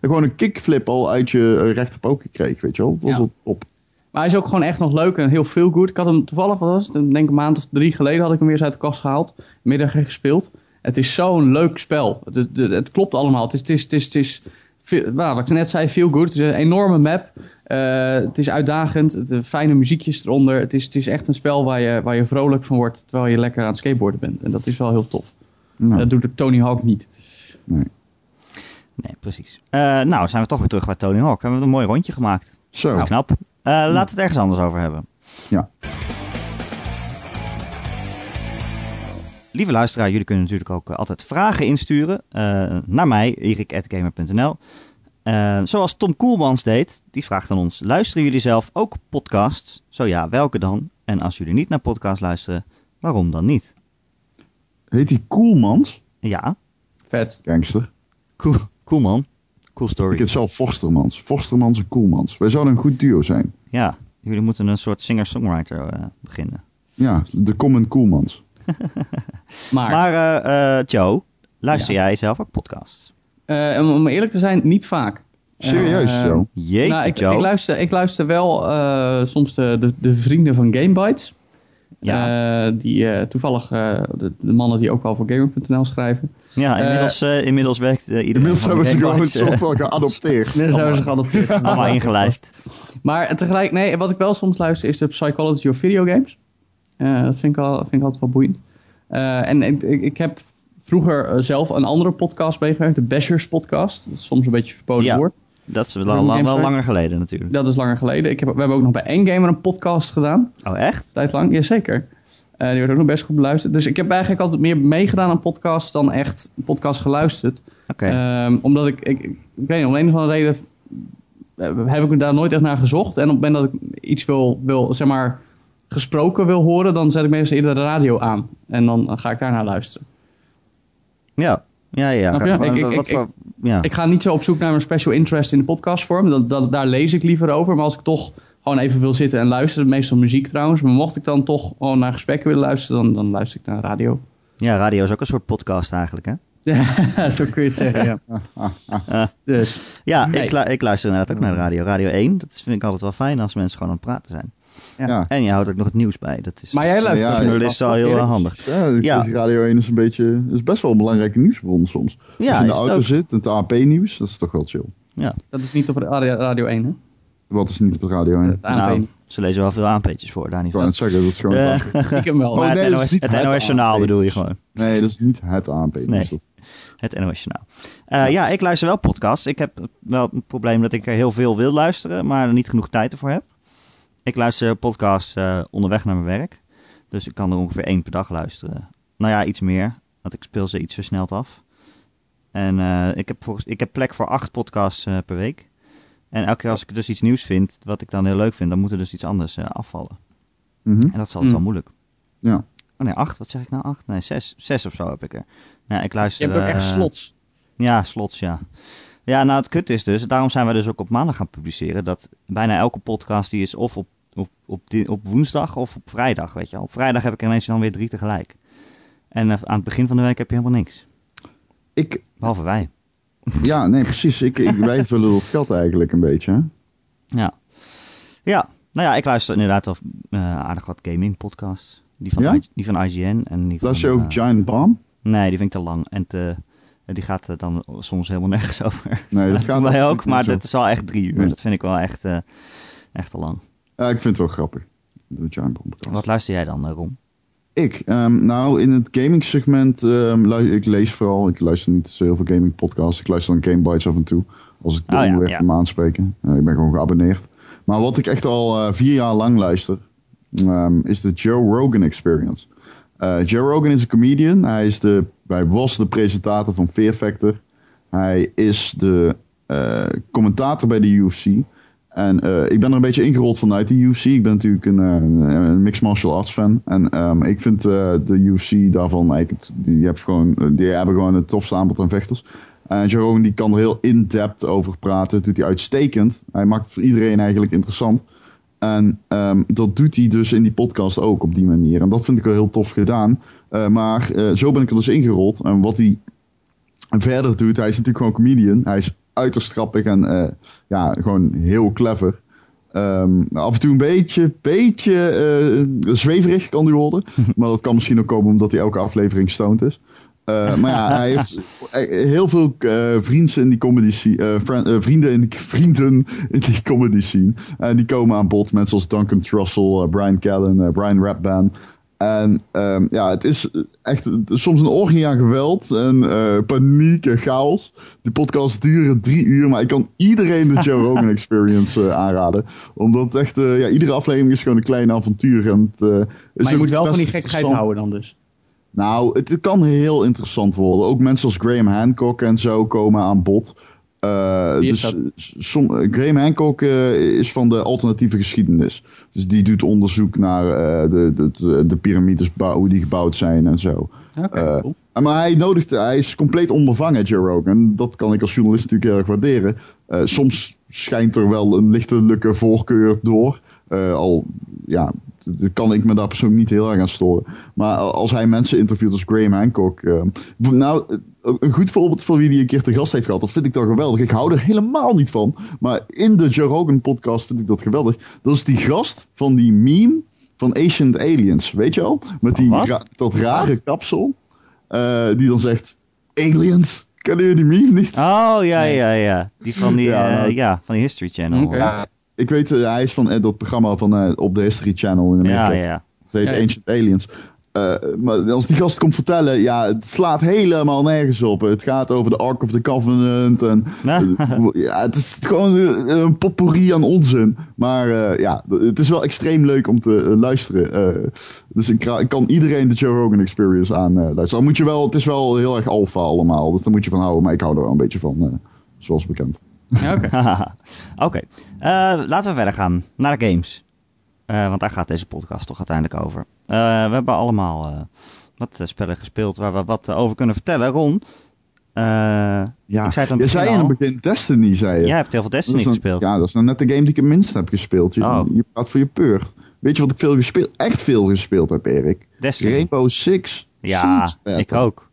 Gewoon een kickflip al uit je uh, rechter pookje kreeg, weet je wel. Dat was Ja. top. Maar hij is ook gewoon echt nog leuk en heel veel goed. Ik had hem toevallig, wat was het? Ik denk een maand of drie geleden had ik hem weer eens uit de kast gehaald. Middag gespeeld. Het is zo'n leuk spel. Het, het, het klopt allemaal. Het is, het is, het is, het is veel- nou, wat ik net zei, veel goed. Het is een enorme map. Eh, het is uitdagend. Het, er fijne muziekjes eronder. Het is, het is echt een spel waar je, waar je vrolijk van wordt terwijl je lekker aan het skateboarden bent. En dat is wel heel tof. Nou, Dat doet Tony Hawk niet. nee. Nee, precies. Eh, nou, zijn we toch weer terug bij Tony Hawk. We hebben een mooi rondje gemaakt. Zo. Nou. Knap. Eh, laten we het ergens anders over hebben. Ja. Lieve luisteraar, jullie kunnen natuurlijk ook eh, altijd vragen insturen eh, naar mij, erik.gamer.nl. Eh, zoals Tom Koelmans deed, die vraagt aan ons: luisteren jullie zelf ook podcasts? Zo ja, welke dan? En als jullie niet naar podcasts luisteren, waarom dan niet? Heet die Koelmans? Ja, Vet. Gangster. cool, cool man. Cool story. Ik het zelf Forstermans. Forstermans en Koelmans. Wij zouden een goed duo zijn. Ja, jullie moeten een soort singer-songwriter eh, beginnen. Ja, de Common Koelmans. Maar, Maar eh, eh, Joe, luister jij zelf ook podcasts? eh, om, om eerlijk te zijn, niet vaak. Serieus, Joe? Jeetje, nou, ik, Joe. ik, luister, ik luister wel eh, soms de, de, de vrienden van Gamebytes. Ja. Eh, die eh, toevallig eh, de, de mannen die ook wel voor Gamer.nl schrijven. ja, inmiddels, eh, inmiddels werkt iedereen Inmiddels hebben ze gewoon van geadopteerd. Inmiddels hebben ze geadopteerd. allemaal ingelijst. Maar tegelijk, nee, wat ik wel soms luister is de Psychology of Videogames. Eh dat vind ik, al, vind ik altijd wel boeiend. Eh, en ik, ik, heb vroeger eh, zelf een andere podcast meegewerkt, de Bashers podcast. Dat soms een beetje verboden Ja. woord. Dat is wel, Room wel, langer geleden natuurlijk. Dat is langer geleden. Ik heb, we hebben ook nog bij Endgamer een podcast gedaan. Oh, echt? Tijd lang, jazeker. Eh die wordt ook nog best goed beluisterd. Dus ik heb eigenlijk altijd meer meegedaan aan podcasts dan echt podcast geluisterd. Oké. Ehm, omdat ik, ik, ik, weet niet, om een of andere reden heb ik daar nooit echt naar gezocht. En op het moment dat ik iets wil, wil zeg maar, gesproken wil horen, dan zet ik meestal eerder de radio aan. En dan ga ik daarnaar luisteren. ja. Ja, ja. Ik- ik- wat ik- voor- ja. Ik ga niet zo op zoek naar een special interest in de podcastvorm. Dat, dat, daar lees ik liever over. Maar als ik toch gewoon even wil zitten en luisteren, meestal muziek trouwens. Maar mocht ik dan toch gewoon naar gesprekken willen luisteren, dan, dan luister ik naar radio. ja, radio is ook een soort podcast eigenlijk, hè? Ja, zo kun je het zeggen, ja. Dus, ja, Nee. ik, lu- ik luister inderdaad ook naar de radio. Radio 1, dat vind ik altijd wel fijn als mensen gewoon aan het praten zijn. Ja. En je houdt ook nog het nieuws bij. Dat is, Maar jij luistert als Ja, journalist al heel eh, handig. Ja, ik- Ja. Radio 1 is een beetje, is best wel een belangrijke nieuwsbron soms. Als je in de auto ook. zit, het AP-nieuws, dat is toch wel chill. Ja. dat is niet op radio, radio 1, hè? Wat is niet op de radio 1? Het ANP. Nou, ze lezen wel veel aanpeetjes voor, daar niet Ik van. zeggen, dat is gewoon... Eh, Stiekem wel. Oh, maar nee, het dat NOS, is niet het het NOS Journaal ANP. bedoel je gewoon. Nee, dat is niet het ANP. Nee. Dus dat- Het NOS Journaal. Eh, ja, ik luister wel podcasts. Ik heb wel het probleem dat ik er heel veel wil luisteren, maar er niet genoeg tijd ervoor heb. Ik luister podcasts eh, onderweg naar mijn werk. Dus ik kan er ongeveer één per dag luisteren. Nou ja, iets meer. Want ik speel ze iets versneld af. En eh, ik, heb volgens, ik heb plek voor acht podcasts eh, per week. En elke keer als ik dus iets nieuws vind, wat ik dan heel leuk vind, dan moet er dus iets anders afvallen. Mhm. En dat is altijd Mm. wel moeilijk. Ja. Oh nee, acht. Wat zeg ik nou? Acht? Nee, zes. Zes of zo heb ik er. Ja, ik Je luister... hebt ook echt slots. ja, slots, ja. Ja, nou het kut is dus, daarom zijn we dus ook op maandag gaan publiceren, dat bijna elke podcast die is of op, op, op, di- op woensdag of op vrijdag, weet je. Op vrijdag heb ik ineens dan weer drie tegelijk. En eh, aan het begin van de week heb je helemaal niks. Ik, Behalve wij. ja, nee, precies. Ik, ik, wij vullen dat geld eigenlijk een beetje. Hè? Ja. Ja, nou ja, ik luister inderdaad al eh, aardig wat gaming podcasts. Die van, Ja? I- die van IGN en die van... Luister je ook eh, Giant Bomb? Nee, die vind ik te lang. En te, die gaat dan soms helemaal nergens over. Nee, dat dat gaat doen wij ook, maar dat is al echt drie uur. Dat vind ik wel echt, eh, echt te lang. Ja, ik vind het wel grappig. De. Wat luister jij dan, eh, Ron? Ik, ehm, nou in het gaming segment, lu- ik lees vooral, ik luister niet zo heel veel gaming podcasts. Ik luister dan Game Bites af en toe, als ik de Oh ja, ja. aanspreken. Eh, ik ben gewoon geabonneerd. Maar wat ik echt al vier jaar lang luister, ehm, is de Joe Rogan Experience. Joe Rogan is een comedian. Hij, is de, hij was de presentator van Fear Factor. Hij is de eh, commentator bij de UFC. En eh, ik ben er een beetje ingerold vanuit de UFC. Ik ben natuurlijk een, eh, een, een mixed martial arts fan. En ehm, ik vind de UFC daarvan eigenlijk, die, hebben gewoon, die hebben gewoon het tofste aanbod aan vechters. En Joe Rogan die kan er heel in-depth over praten. Dat doet hij uitstekend. Hij maakt het voor iedereen eigenlijk interessant. En ehm, dat doet hij dus in die podcast ook op die manier. En dat vind ik wel heel tof gedaan. Eh, maar eh, zo ben ik er dus ingerold. En wat hij verder doet, hij is natuurlijk gewoon comedian. Hij is uiterst grappig en eh, ja, gewoon heel clever. Ehm, af en toe een beetje, beetje zweverig kan hij worden. maar dat kan misschien ook komen omdat hij elke aflevering stoned is. Eh, maar ja, hij heeft eh, heel veel eh, vrienden in die comedy scene, vrienden, in die, vrienden in die comedy scene. En die komen aan bod, mensen als Duncan Trussell, Brian Callen, Brian Rapban. En ehm, ja, het is echt soms een orgie aan geweld en paniek en chaos. Die podcasts duren drie uur, maar ik kan iedereen de Joe Rogan Experience aanraden. Omdat echt, ja, iedere aflevering is gewoon een klein avontuur. En het, is Maar je moet wel van die gekkigheid interessant. houden dan dus. Nou, het, het kan heel interessant worden. Ook mensen als Graham Hancock en zo komen aan bod. Eh, dus som, Graham Hancock eh, is van de alternatieve geschiedenis. Dus die doet onderzoek naar eh, de, de, de, de piramides, hoe die gebouwd zijn en zo. Cool. Maar hij nodigt, hij is compleet onbevangen, Joe Rogan. Dat kan ik als journalist natuurlijk heel erg waarderen. Soms schijnt er wel een lichtelijke voorkeur door. Eh, al, ja, kan ik me daar persoonlijk niet heel erg aan storen. Maar als hij mensen interviewt als Graham Hancock. eh, nou, eh, een goed voorbeeld van wie die een keer te gast heeft gehad. Dat vind ik dan geweldig. Ik hou er helemaal niet van. Maar in de Joe Rogan podcast vind ik dat geweldig. Dat is die gast van die meme van Ancient Aliens. Weet je al? Met die ra- dat rare Wat? kapsel. eh, die dan zegt: Aliens. Kennen jullie die meme niet? Oh, ja, ja, ja. Die van die, Ja, nou. ja, van die History Channel. Ja, ik weet, eh, hij is van eh, dat programma van, eh, op de History Channel in Amerika. ja, ja. Het heet Ja. Ancient Aliens. Eh, maar als die gast komt vertellen, ja, het slaat helemaal nergens op. Het gaat over de Ark of the Covenant. En, ja, het is gewoon een potpourri aan onzin. Maar eh, ja, het is wel extreem leuk om te luisteren. Eh, dus ik, kan iedereen de Joe Rogan Experience aan eh, luisteren. Al moet je wel, het is wel heel erg alfa allemaal. Dus daar moet je van houden. Maar ik hou er wel een beetje van, eh, zoals bekend. Ja, oké. Oké, Eh, laten we verder gaan naar de games. Eh, want daar gaat deze podcast toch uiteindelijk over. Eh, we hebben allemaal eh, wat spellen gespeeld waar we wat over kunnen vertellen. Ron, eh, Ja, ik zei het aan je zei in het begin Destiny, zei je. jij hebt heel veel Destiny gespeeld. Ja, dat is nou net de game die ik het minst heb gespeeld. Je, Oh. je praat voor je peurt. Weet je wat ik veel gespeeld, echt veel gespeeld heb, Erik? Destiny. Rainbow Six. Ja, ik ook.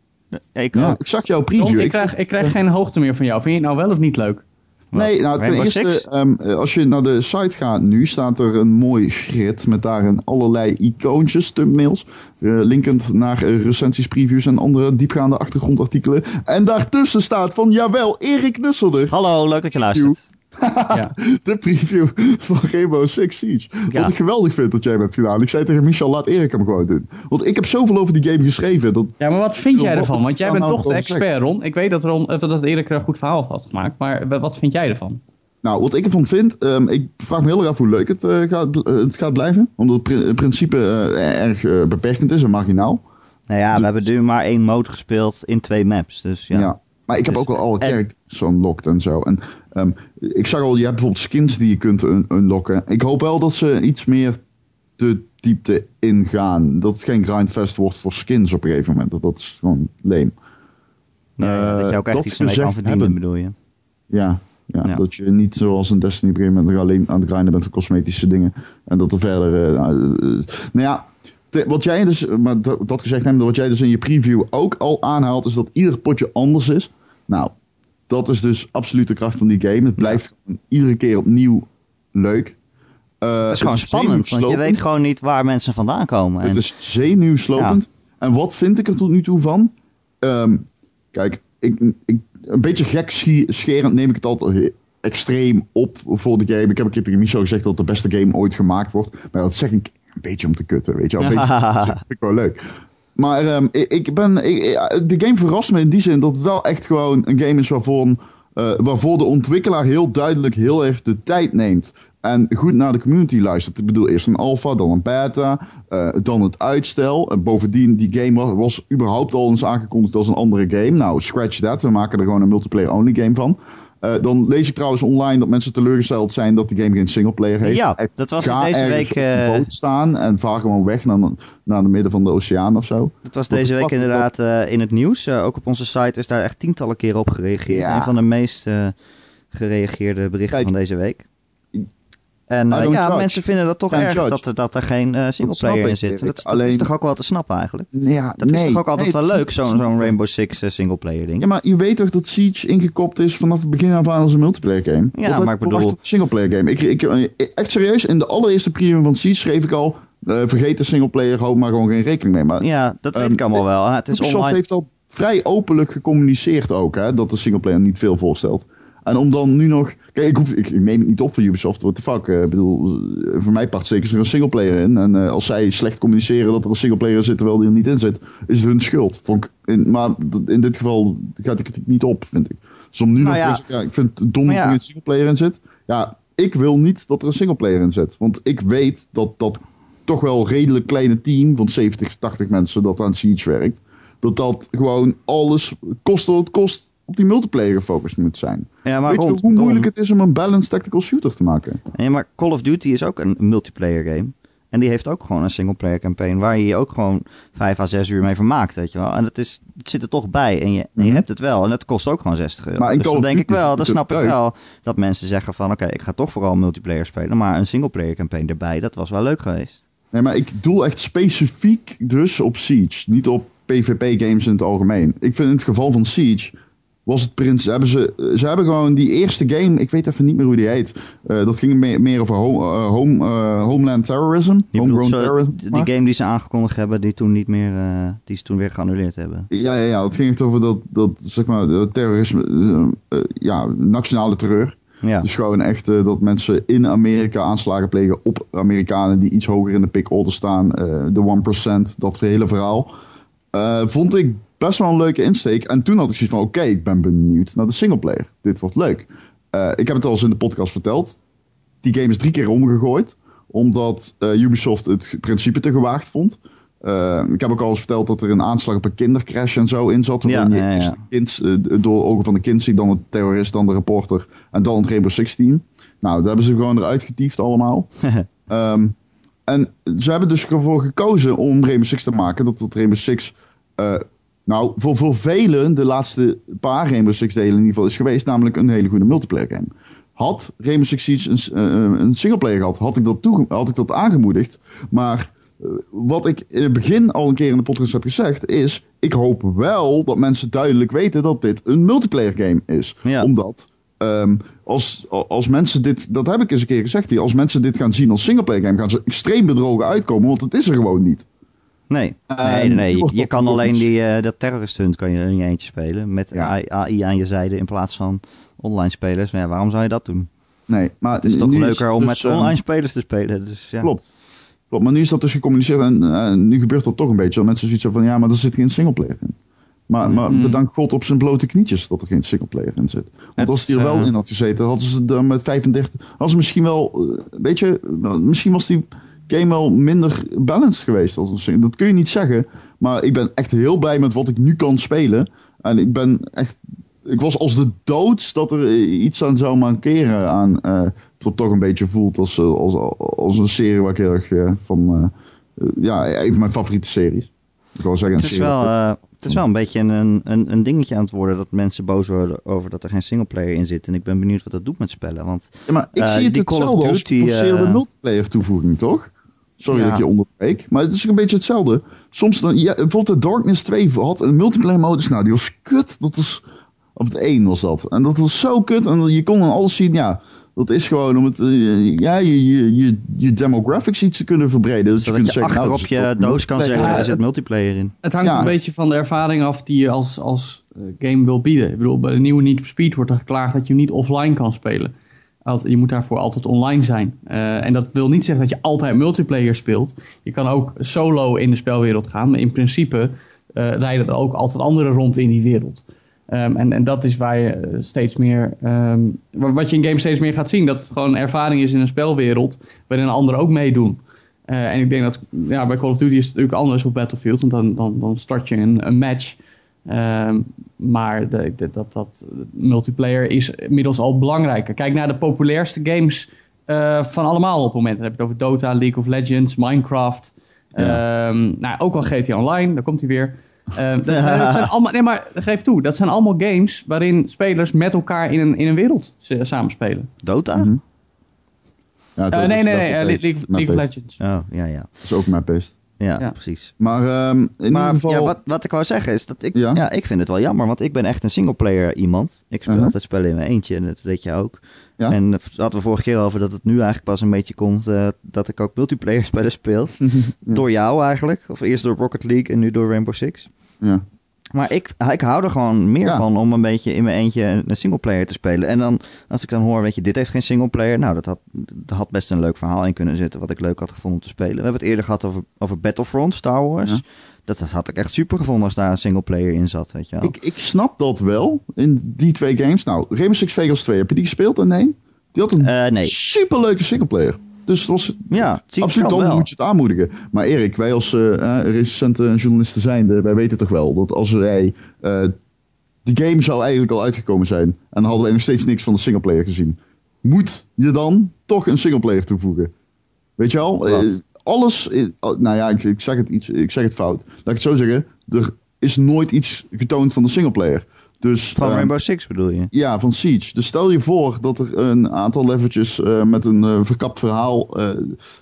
Ik Ja, ook. ik zag jouw Ron, preview. ik Ik krijg, ik krijg geen hoogte meer van jou. Vind je het nou wel of niet leuk? Nee, nou ten Rainbow eerste, ehm, eh, als je naar de site gaat nu, staat er een mooi grid met daarin allerlei icoontjes, thumbnails, eh, linkend naar eh, recensies, previews en andere diepgaande achtergrondartikelen. En daartussen staat van, jawel, Erik Nusselder, Hallo, leuk dat je luistert. Ja. de preview van Rainbow Six Siege. Ja. Wat ik geweldig vind dat jij hem hebt gedaan. Ik zei tegen Michel, laat Erik hem gewoon doen. Want ik heb zoveel over die game geschreven. Dat, Ja, maar wat vind jij ervan? Want jij bent toch de expert, Ron. Ik weet dat, Ron, eh, dat Erik er een goed verhaal had gemaakt. Maar wa- wat vind jij ervan? nou, wat ik ervan vind, ehm, ik vraag me heel erg af hoe leuk het, eh, gaat, eh, het gaat blijven. Omdat het pri- in principe eh, erg beperkend is en marginaal. Nou ja, we hebben nu maar één mode gespeeld in twee maps. Dus ja. Ja. Maar ik heb Dus- ook al alle characters unlocked en zo. En ehm, ik zag al, je hebt bijvoorbeeld skins die je kunt un- unlocken. Ik hoop wel dat ze iets meer de diepte ingaan. Dat het geen grindfest wordt voor skins op een gegeven moment. Dat, dat is gewoon leem. Ja, Eh, dat je ook echt dat iets kan gezegd verdienen, hebben. bedoel je? Ja, ja, Ja. dat je niet zoals een Destiny op een gegeven moment alleen aan het grinden bent voor cosmetische dingen. En dat er verder... eh, nou, eh, nou ja, te- wat jij dus, maar dat, dat gezegd hebben, wat jij dus in je preview ook al aanhaalt, is dat ieder potje anders is. Nou, dat is dus absoluut de kracht van die game. Het blijft gewoon iedere keer opnieuw leuk. Eh, Het is gewoon spannend, want je weet gewoon niet waar mensen vandaan komen. En, Het is zenuwslopend. En wat vind ik er tot nu toe van? Ehm, kijk, ik, ik, een beetje gek scherend neem ik het altijd extreem op voor de game. Ik heb een keer tegen Michel gezegd dat het de beste game ooit gemaakt wordt. Maar dat zeg ik een beetje om te kutten, weet je wel. Een beetje, dat vind ik wel leuk. Maar ehm, ik, ben, ik- de game verrast me in die zin dat het wel echt gewoon een game is waarvoor, eh, waarvoor de ontwikkelaar heel duidelijk heel erg de tijd neemt. En goed naar de community luistert. Ik bedoel, eerst een alpha, dan een beta, eh, dan het uitstel. En bovendien, die game was, was überhaupt al eens aangekondigd als een andere game. Nou, scratch that. We maken er gewoon een multiplayer-only game van. Eh, dan lees ik trouwens online dat mensen teleurgesteld zijn dat die game geen singleplayer heeft. Ja, dat was ga deze week, eh, boot staan en vaar gewoon weg naar, naar de midden van de oceaan of zo. Dat was deze de week inderdaad eh, in het nieuws. Ook op onze site is daar echt tientallen keren op gereageerd. Ja. Een van de meest gereageerde berichten Kijk, van deze week. En eh, ja, judge. mensen vinden dat toch erg dat, er- dat er geen eh snap singleplayer in zit. Dat, dat is Alleen- toch ook wel te snappen eigenlijk? Ja, Dat nee, is toch ook altijd nee, wel dat leuk, zo'n Rainbow Six eh, singleplayer ding. Ja, maar je weet toch dat Siege ingekopt is vanaf het begin af aan als een multiplayer game? Ja, had maar ik bedoel- dat singleplayer game. Ik, ik, eh, echt serieus, in de allereerste preview van Siege schreef ik al, eh, vergeet de singleplayer, hou maar gewoon geen rekening mee. Maar Ja, dat weet Ehm, ik allemaal wel. En Het is Ubisoft online. heeft al vrij openlijk gecommuniceerd ook, hè, dat de singleplayer niet veel voorstelt. En om dan nu nog... Kijk, ik, hoef, ik, ik neem het niet op voor Ubisoft, what the fuck. eh, Ik bedoel, eh, voor mij part zeker er een singleplayer in. En eh, als zij slecht communiceren dat er een singleplayer in zit terwijl die er niet in zit, is het hun schuld. Vond ik, in, maar in dit geval gaat ik het niet op, vind ik. Dus om nu Nou nog... ja. ik vind het dom dat ja. er een singleplayer in zit. Ja, ik wil niet dat er een singleplayer in zit. Want ik weet dat dat toch wel redelijk kleine team van 70, 80 mensen dat aan Siege werkt. Dat dat gewoon alles kost wat het kost op die multiplayer gefocust moet zijn. Ja, maar Weet je rond- hoe moeilijk rond- het is om een balanced tactical shooter te maken? Ja, maar Call of Duty is ook een multiplayer game. En die heeft ook gewoon een singleplayer campaign waar je je ook gewoon 5 à 6 uur mee vermaakt, weet je wel. En het, is, het zit er toch bij en je, en je Mhm. hebt het wel. En het kost ook gewoon 60 euro. Maar dus dan denk ik wel, dan het snap ik wel dat mensen zeggen van oké, ik ga toch vooral multiplayer spelen. Maar een singleplayer campaign erbij, dat was wel leuk geweest. Nee, maar ik doel echt specifiek dus op Siege, niet op PvP-games in het algemeen. Ik vind in het geval van Siege was het prins. Hebben ze, ze hebben gewoon die eerste game, ik weet even niet meer hoe die heet. eh, dat ging meer, meer over home, eh, home, eh, Homeland Terrorism. Bedoelt Homegrown zo, terrorism. die maar. game die ze aangekondigd hebben, die toen niet meer, die ze toen weer geannuleerd hebben. Ja, ja, ja, het ging echt over dat, dat zeg maar, dat terrorisme, ja, nationale terreur. Ja, Dus gewoon echt dat mensen in Amerika aanslagen plegen op Amerikanen die iets hoger in de pick order staan. de 1%, dat hele verhaal. Vond ik best wel een leuke insteek. En toen had ik zoiets van, oké, ik ben benieuwd naar de singleplayer. Dit wordt leuk. Eh, ik heb het al eens in de podcast verteld. Die game is drie keer omgegooid. Omdat eh, Ubisoft het principe te gewaagd vond. Eh, ik heb ook al eens verteld dat er een aanslag op een kindercrash en zo in zat. Ja, je ja, kind, door ogen van de kind ziet, dan de terrorist, dan de reporter en dan het Rainbow Six team. Nou, daar hebben ze gewoon eruit getiefd allemaal. Ehm, en ze hebben dus ervoor gekozen om Rainbow Six te maken. Dat het Rainbow Six, nou, voor, voor velen de laatste paar Rainbow Six delen in ieder geval is geweest. Namelijk een hele goede multiplayer game. Had Rainbow Six Siege een, eh, een singleplayer gehad, had ik dat, had ik dat aangemoedigd. Maar eh, wat ik in het begin al een keer in de podcast heb gezegd is... Ik hoop wel dat mensen duidelijk weten dat dit een multiplayer game is. Ja. Omdat ehm, als, als mensen dit... Dat heb ik eens een keer gezegd hier. Als mensen dit gaan zien als singleplayer game... gaan ze extreem bedrogen uitkomen. Want het is er gewoon niet. Nee. Eh, nee, nee. Je kan alleen die, eh, dat terrorist hunt kan je in je eentje spelen. Met Ja. AI, aan je zijde in plaats van online spelers. Maar ja, waarom zou je dat doen? Nee, maar Het is toch leuker om dus, met ehm, online spelers te spelen. Dus, ja. Klopt. Klopt, maar nu is dat dus gecommuniceerd en eh, nu gebeurt dat toch een beetje. Dat mensen zoiets hebben van, ja, maar er zit geen singleplayer in. Maar, maar Hmm. bedank God op zijn blote knietjes dat er geen singleplayer in zit. Want Het als die er wel in had gezeten, hadden ze dan met 35... Hadden ze misschien wel, weet je, misschien was die game wel minder balanced geweest. Als een dat kun je niet zeggen. Maar ik ben echt heel blij met wat ik nu kan spelen. En ik ben echt... Ik was als de dood dat er iets aan zou mankeren aan... eh, het wat toch een beetje voelt als, eh, als, als een serie waar ik heel erg eh, van... ja, een van mijn favoriete series. Ik wil zeggen, een Het is, serie wel, het is wel een beetje een, een, een dingetje aan het worden dat mensen boos worden over dat er geen singleplayer in zit. En ik ben benieuwd wat dat doet met spellen. Want Ja, maar ik zie het die Call of hetzelfde Duty, multiplayer toevoeging, toch? Sorry Ja. dat ik je onderbreek. Maar het is een beetje hetzelfde. Soms dan, ja, bijvoorbeeld de Darkness 2 had een multiplayer modus. Nou, die was kut. Dat was, of het 1 was dat. En dat was zo kut. En je kon dan alles zien, ja. Dat is gewoon om het, eh, ja, je, je, je, je demographics iets te kunnen verbreden. Dus zodat kunt je zeggen, achter nou, op dat is je doos kan zeggen, Ja, er zit het- multiplayer in. Het hangt Ja. een beetje van de ervaring af die je als, als eh, game wil bieden. Ik bedoel, bij de nieuwe Need for Speed wordt er geklaagd dat je hem niet offline kan spelen. Je moet daarvoor altijd online zijn. Eh, en dat wil niet zeggen dat je altijd multiplayer speelt. Je kan ook solo in de spelwereld gaan. Maar in principe eh, rijden er ook altijd anderen rond in die wereld. Ehm, en, en dat is waar je eh, steeds meer. ehm, wa- wat je in games steeds meer gaat zien. Dat gewoon ervaring is in een spelwereld. waarin anderen ook meedoen. Eh, en ik denk dat ja, bij Call of Duty is het natuurlijk anders op Battlefield. Want dan, dan, dan start je een match. Ehm, maar de, de- dat, dat multiplayer is inmiddels al belangrijker. Kijk naar de populairste games eh, van allemaal op het moment. Dan heb je het over Dota, League of Legends, Minecraft. Ehm, nou, ook al GTA Online, daar komt hij weer. Ehm, dat, zijn, dat zijn allemaal, nee, maar geef toe, dat zijn allemaal games waarin spelers met elkaar in een, in een wereld samenspelen. Dota? Mhm. Ja, Eh, nee, nee, nee, eh. League, League of. Legends. Oh, ja, ja. Dat is ook map-based. Ja, Ja. precies. Maar ehm, in Maar ieder geval... ja, wat, wat ik wou zeggen is dat ik, Ja? ja? ik vind het wel jammer, want ik ben echt een singleplayer iemand. Ik speel Uh-huh. altijd spellen in mijn eentje en dat weet je ook. Ja. En dat hadden we vorige keer over dat het nu eigenlijk pas een beetje komt eh, dat ik ook multiplayer spellen speel. Door jou eigenlijk. Of eerst door Rocket League en nu door Rainbow Six. ja. Maar ik, ik hou er gewoon meer Ja. van om een beetje in mijn eentje een, een singleplayer te spelen. En dan, als ik dan hoor, weet je, dit heeft geen singleplayer. Nou, dat had, dat had best een leuk verhaal in kunnen zitten, wat ik leuk had gevonden om te spelen. We hebben het eerder gehad over, over Battlefront, Star Wars. Ja. Dat, dat had ik echt super gevonden als daar een singleplayer in zat, weet je wel. Ik, ik snap dat wel in die twee games. Nou, Rainbow Six Vegas 2, heb je die gespeeld? En nee? Die had een Eh, nee. superleuke singleplayer. Dus was Ja, absoluut dan wel. moet je het aanmoedigen. Maar Erik, wij als eh, eh, recente journalisten zijnde, wij weten toch wel dat als wij eh, die game zou eigenlijk al uitgekomen zijn. En dan hadden wij nog steeds niks van de singleplayer gezien. Moet je dan toch een singleplayer toevoegen? Weet je? Eh, alles, oh, nou ja, ik, ik, zeg het iets, ik zeg het fout. Laat ik het zo zeggen. Er is nooit iets getoond van de singleplayer. Dus, Van ehm, Rainbow Six bedoel je? ja, van Siege. Dus stel je voor dat er een aantal leveltjes eh, met een eh, verkapt verhaal eh,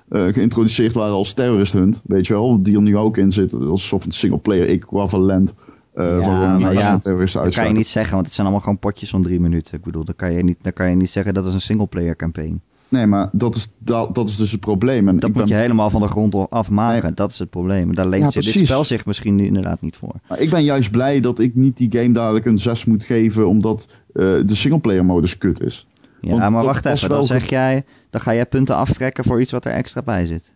geïntroduceerd waren als terrorist hunt. Weet je wel, die er nu ook in zit. Als een soort singleplayer equivalent. eh Ja, maar een ja, Dat kan je niet zeggen, want het zijn allemaal gewoon potjes van drie minuten. Ik bedoel, dan kan je niet, dan kan je niet zeggen dat is een singleplayer campaign. Nee, maar dat is, dat, dat is dus het probleem. En Dat moet ben, je helemaal van de grond af maken. Nee. Dat is het probleem. Daar leent Ja, zich dit spel zich misschien inderdaad niet voor. maar ik ben juist blij dat ik niet die game dadelijk een 6 moet geven. Omdat eh, de singleplayer modus kut is. Ja, Want maar wacht even. Dan zeg jij, dan ga jij punten aftrekken voor iets wat er extra bij zit.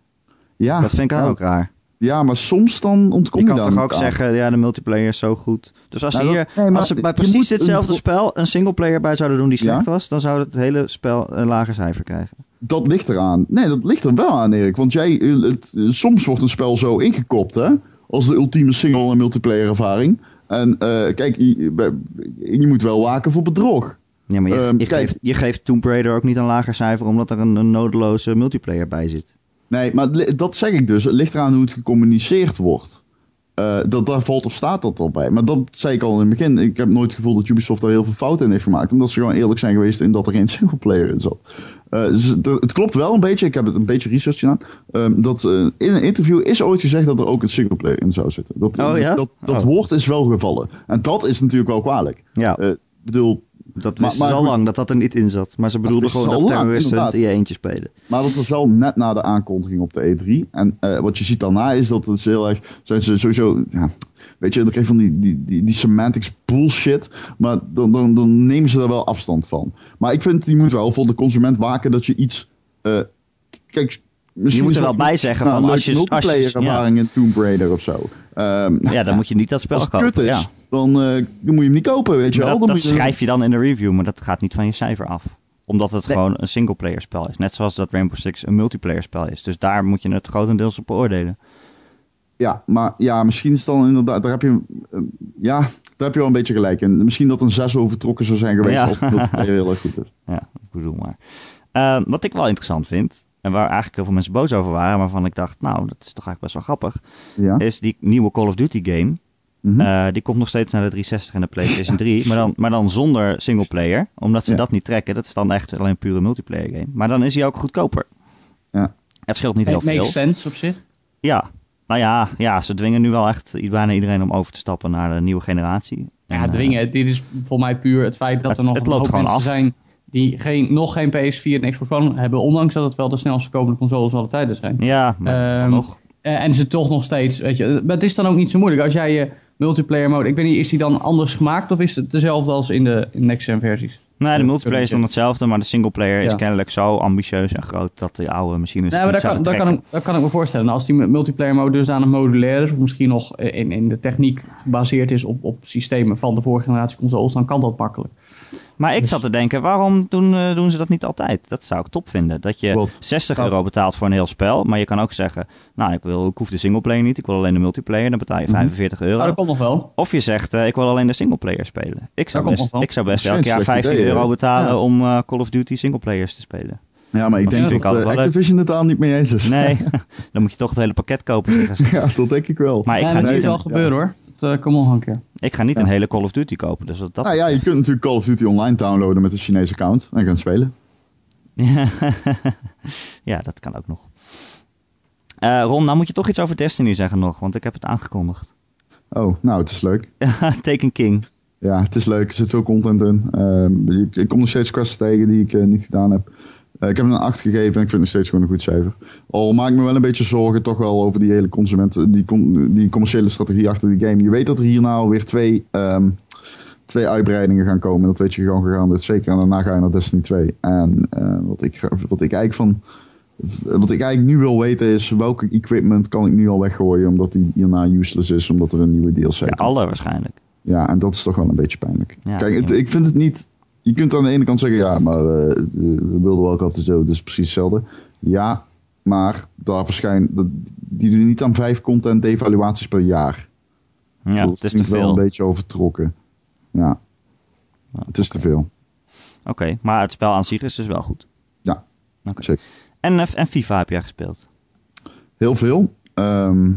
Ja, dat vind ik dan ook raar. Ja, maar soms dan ontkom Je je, kan toch ook aan. zeggen, ja, de multiplayer is zo goed. Dus als, Nou, dat- hier, nee, als ze bij precies een hetzelfde spel een singleplayer bij zouden doen die Ja? slecht was, dan zou het hele spel een lager cijfer krijgen. Dat ligt eraan. Nee, dat ligt er wel aan, Erik. Want jij, eh, het, soms wordt een spel zo ingekopt, hè? Als de ultieme single- en multiplayer ervaring. En eh, kijk, je, moet wel waken voor bedrog. Ja, maar je, Ehm, je, geeft, je geeft Tomb Raider ook niet een lager cijfer omdat er een, een nodeloze multiplayer bij zit. Nee, maar dat zeg ik dus. Het ligt eraan hoe het gecommuniceerd wordt. Eh, dat, daar valt of staat dat al bij. Maar dat zei ik al in het begin. Ik heb nooit het gevoel dat Ubisoft daar heel veel fouten in heeft gemaakt. Omdat ze gewoon eerlijk zijn geweest in dat er geen singleplayer in zat. Eh, dus het, het klopt wel een beetje. Ik heb het een beetje research gedaan. ehm, dat eh, in een interview is ooit gezegd dat er ook een singleplayer in zou zitten. Dat, Oh ja? dat, dat Oh. woord is wel gevallen. En dat is natuurlijk wel kwalijk. Ja, Ik bedoel, dat maar- wisten maar ze al lang dat dat er niet in zat. Maar ze bedoelden gewoon dat terroristen het in je eentje spelen. Maar dat was wel net na de aankondiging op de E3. En eh, wat je ziet daarna is dat het heel erg. Zijn ze sowieso. Ja, weet je, dan krijg je van die, die, die, die semantics bullshit. Maar dan, dan, dan nemen ze daar wel afstand van. Maar ik vind, je moet wel voor de consument waken dat je iets. eh, kijk, misschien moet er wel bij zeggen nou, van als je- je- multiplayer ervaring in Tomb Raider of zo. Ehm, Ja, dan moet je niet dat spel kopen. is, ja. Dan, eh, dan moet je hem niet kopen, weet je wel. dat Dan dat moet je- schrijf je dan in de review, maar dat gaat niet van je cijfer af. Omdat het Nee. gewoon een singleplayer spel is. Net zoals dat Rainbow Six een multiplayer spel is. Dus daar moet je het grotendeels op beoordelen. Ja, maar ja, misschien is het dan inderdaad, daar heb je, eh, ja, daar heb je wel een beetje gelijk in. Misschien dat een 6 overtrokken zou zijn geweest Ja. als het heel erg goed is. Ja, ik bedoel maar. Eh, wat ik wel interessant vind, en waar eigenlijk heel veel mensen boos over waren, waarvan ik dacht, nou, dat is toch eigenlijk best wel grappig, Ja. is die nieuwe Call of Duty game. Mhm. Eh, die komt nog steeds naar de 360 en de PlayStation 3, maar dan, maar dan zonder singleplayer. Omdat ze Ja. dat niet trekken. Dat is dan echt alleen een pure multiplayer game. Maar dan is hij ook goedkoper. Ja. Het scheelt niet heel It makes veel. sense op zich. Ja. Nou ja, ja, ze dwingen nu wel echt bijna iedereen om over te stappen naar de nieuwe generatie. Ja, En, eh, dwingen. Dit is voor mij puur het feit dat Het- er nog een hoop mensen af. zijn die geen, nog geen PS4 en Xbox One hebben. Ondanks dat het wel de snelst verkopende consoles aller tijden zijn. Ja, maar Ehm, nog. Eh, en ze toch nog steeds, weet je. Maar het is dan ook niet zo moeilijk. Als jij je multiplayer mode, ik weet niet, is die dan anders gemaakt of is het dezelfde als in de in next gen versies? Nee, de multiplayer is dan hetzelfde, maar de singleplayer is kennelijk zo ambitieus en groot dat de oude machines Nee, maar niet dat kan, dat, kan ik, dat kan ik me voorstellen. Nou, als die multiplayer mode dus aan het modulair is, of misschien nog in, in de techniek gebaseerd is op, op systemen van de vorige generatie consoles, dan kan dat makkelijk. Maar ik Dus- zat te denken, waarom doen, eh, doen ze dat niet altijd? Dat zou ik top vinden. Dat je Wat? 60 Wat? euro betaalt voor een heel spel, maar je kan ook zeggen, nou, ik, wil, ik hoef de singleplayer niet, ik wil alleen de multiplayer, dan betaal je Mhm. 45 euro. Maar dat komt nog wel. Of je zegt, eh, ik wil alleen de singleplayer spelen. Ik zou best, nog wel. ik zou best Dat elk jaar slecht 15 idee, euro betalen Ja. om eh, Call of Duty singleplayers te spelen. Ja, maar ik Dat denk ik dat altijd wel leuk. Activision het daar niet mee eens is. Nee, dan moet je toch het hele pakket kopen. ja, dat denk ik wel. Maar ik ja, ga dat niet, gebeuren hoor. Uh, komt nog een keer. ik ga niet Ja. een hele Call of Duty kopen. Dus dat, dat Nou ja, je kunt natuurlijk Call of Duty online downloaden met een Chinese account en gaan spelen. ja, dat kan ook nog. Eh, Ron, nou moet je toch iets over Destiny zeggen nog, want ik heb het aangekondigd. Oh, nou, het is leuk. Taken King. Ja, het is leuk. Er zit veel content in. Ehm, ik, ik kom nog steeds quests tegen die ik eh, niet gedaan heb. Eh, ik heb hem een 8 gegeven en ik vind het nog steeds gewoon een goed cijfer. Al maak ik me wel een beetje zorgen toch wel over die hele consument, die, com- die commerciële strategie achter die game. Je weet dat er hierna alweer twee, ehm, twee uitbreidingen gaan komen. Dat weet je gewoon gegarandeerd zeker. En daarna ga je naar Destiny 2. En eh, wat, ik, wat ik eigenlijk van... Wat ik eigenlijk nu wil weten is welke equipment kan ik nu al weggooien omdat die hierna useless is omdat er een nieuwe DLC Ja, komt. alle waarschijnlijk. Ja, en dat is toch wel een beetje pijnlijk. Ja, Kijk, het- ik vind het niet. Je kunt aan de ene kant zeggen, ja, maar we wilden wel altijd zo, dus precies hetzelfde. Ja, maar daar verschijnt, dat, die doen niet aan vijf content evaluaties per jaar. Ja, dat het is te wel veel. een beetje overtrokken. Ja. Het is te veel. Oké, maar het spel aan zich is dus wel goed. Ja, zeker. En, eh, en FIFA heb jij gespeeld. Heel veel. Ehm,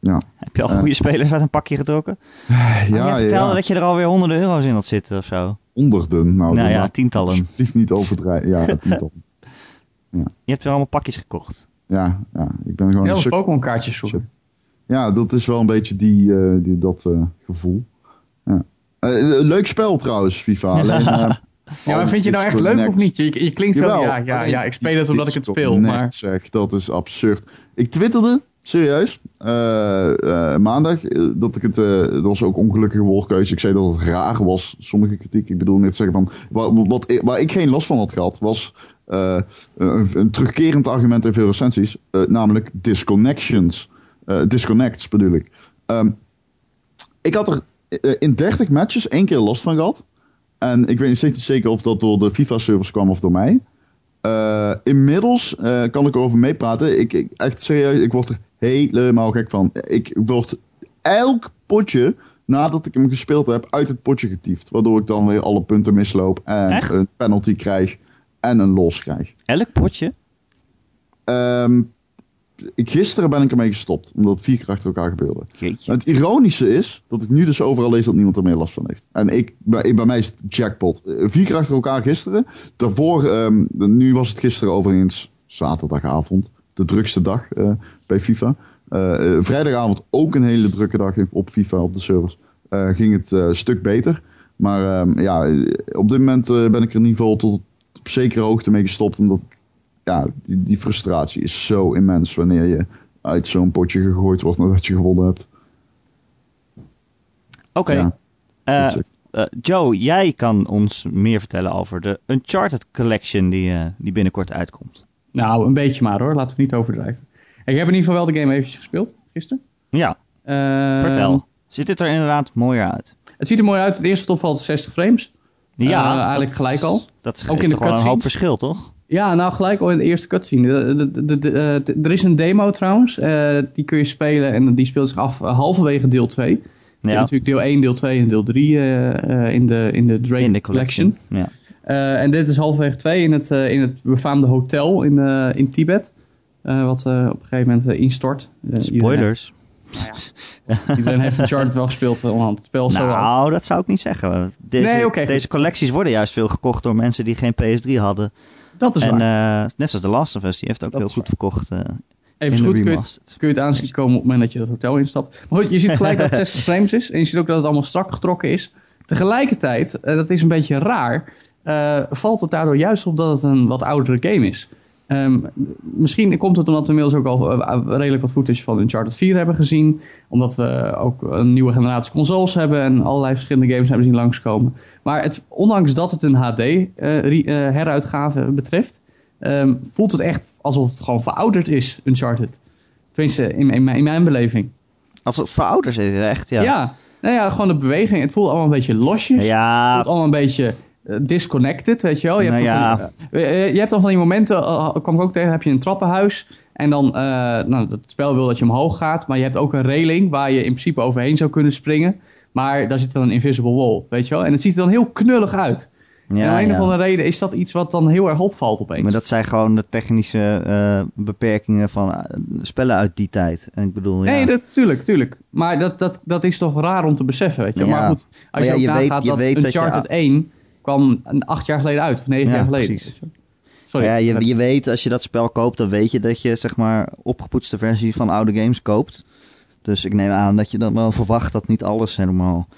ja. Heb je al Eh. goede spelers uit een pakje getrokken? Ja, Ja, jij vertelde ja. dat je er alweer honderden euro's in had zitten of zo. Honderden. Nou, Nou ja, tientallen. Alsjeblieft niet overdrijven. Ja, tientallen. Je hebt er allemaal pakjes gekocht. Ja, ja, ik ben gewoon Heel een veel Pokémon kaartjes vroeger. Ja, dat is wel een beetje die, eh, die, dat eh, gevoel. Ja. Eh, leuk spel trouwens, FIFA. Alleen, Ja, maar vind je nou echt leuk of niet? Je, je klinkt zo, ja, ja, ja, ik speel het omdat ik het speel. Maar Zeg, dat is absurd. Ik twitterde, serieus, eh, eh, maandag, eh, dat ik het, dat was ook ongelukkige woordkeuze. Ik zei dat het raar was, sommige kritiek. Ik bedoel net zeggen van, wat, wat, waar ik geen last van had gehad, was een, een terugkerend argument in veel recensies, namelijk disconnections. Disconnects bedoel ik. Ehm, ik had er in 30 matches één keer last van gehad. En ik weet niet zeker of dat door de FIFA-servers kwam of door mij. Eh, inmiddels eh, kan ik erover meepraten. Ik, ik, echt serieus, ik word er helemaal gek van. Ik word elk potje, nadat ik hem gespeeld heb, uit het potje getiefd. Waardoor ik dan weer alle punten misloop en Echt? een penalty krijg en een los krijg. Elk potje? Ehm, ik, gisteren ben ik ermee gestopt, omdat het vier keer achter elkaar gebeurde. Jeetje. Het ironische is dat ik nu dus overal lees dat niemand er meer last van heeft. En ik, bij, bij mij is het jackpot. Eh, Vier keer achter elkaar gisteren. Daarvoor, ehm, nu was het gisteren overigens zaterdagavond. De drukste dag eh, bij FIFA. Eh, vrijdagavond ook een hele drukke dag op FIFA op de servers. Ging het een stuk beter. Maar ehm, ja, op dit moment ben ik er in ieder geval tot op zekere hoogte mee gestopt. Omdat ik- ja, die, die frustratie is zo immens wanneer je uit zo'n potje gegooid wordt nadat je gewonnen hebt. Oké. Ja, Eh, eh, Joe, jij kan ons meer vertellen over de Uncharted Collection die, eh, die binnenkort uitkomt. nou, een beetje maar hoor, laten we het niet overdrijven. Ik heb in ieder geval wel de game eventjes gespeeld, gisteren. Ja, Ehm, vertel. Ziet het er inderdaad mooier uit? Het ziet er mooi uit. Het eerste wat opvalt is 60 frames. Ja, eigenlijk dat- gelijk al. Dat is Ook in de wel een hoop verschil, toch? Ja, nou gelijk al in de eerste cutscene. Eh, er is een demo trouwens. eh, die kun je spelen en die speelt zich af eh, halverwege deel 2. Je hebt Ja, natuurlijk deel 1, deel 2 en deel 3 eh, eh, in, de, in de Drake in de Collection. collection. Ja. En dit is halverwege 2 in het, in het befaamde hotel in, in Tibet. Wat op een gegeven moment instort. Eh, iedereen- Spoilers. Iedereen heeft Uncharted wel gespeeld, want het spel zo. Nou, dat zou ik niet zeggen. Deze, Nee, deze collecties worden juist veel gekocht door mensen die geen PS3 hadden. Dat is En waar. eh, net zoals The Last of Us, die heeft ook Dat heel goed waar. verkocht. eh, Even goed kun je, remastered. kun je het aanzien komen op het moment dat je dat hotel instapt. Maar goed, je ziet gelijk dat het 60 frames is. En je ziet ook dat het allemaal strak getrokken is. Tegelijkertijd, eh, dat is een beetje raar, valt het daardoor juist op dat het een wat oudere game is. Ehm, misschien komt het omdat we inmiddels ook al eh, redelijk wat footage van Uncharted 4 hebben gezien. Omdat we ook een nieuwe generatie consoles hebben en allerlei verschillende games hebben zien langskomen. Maar het, ondanks dat het een HD-heruitgave betreft, ehm, voelt het echt alsof het gewoon verouderd is, Uncharted. Tenminste, in, in, mijn- in mijn beleving. als het verouderd is, echt, ja. Ja. nou ja, gewoon de beweging. Het voelt allemaal een beetje losjes. Het Ja, voelt allemaal een beetje eh, disconnected, weet je wel. Je hebt, Nou dan ja. van die, eh, eh, je hebt dan van die momenten, eh, kwam ik ook tegen, heb je een trappenhuis. En dan, nou, het spel wil dat je omhoog gaat. Maar je hebt ook een reling waar je in principe overheen zou kunnen springen. Maar daar zit dan een invisible wall, weet je wel. En het ziet er dan heel knullig uit. en om ja, een of ja. andere reden is dat iets wat dan heel erg opvalt opeens. Maar dat zijn gewoon de technische beperkingen van spellen uit die tijd. En ik bedoel, ja. Nee, dat, tuurlijk, tuurlijk. Maar dat, dat, dat is toch raar om te beseffen, weet je. Ja. Maar goed, als Maar je ook je weet- nagaat je dat weet dat je- Uncharted 1 kwam acht jaar geleden uit, of negen Ja, jaar geleden. precies. Sorry. ja, je, je weet als je dat spel koopt, dan weet je dat je zeg maar opgepoetste versie van oude games koopt. Dus ik neem aan dat je dan wel verwacht dat niet alles helemaal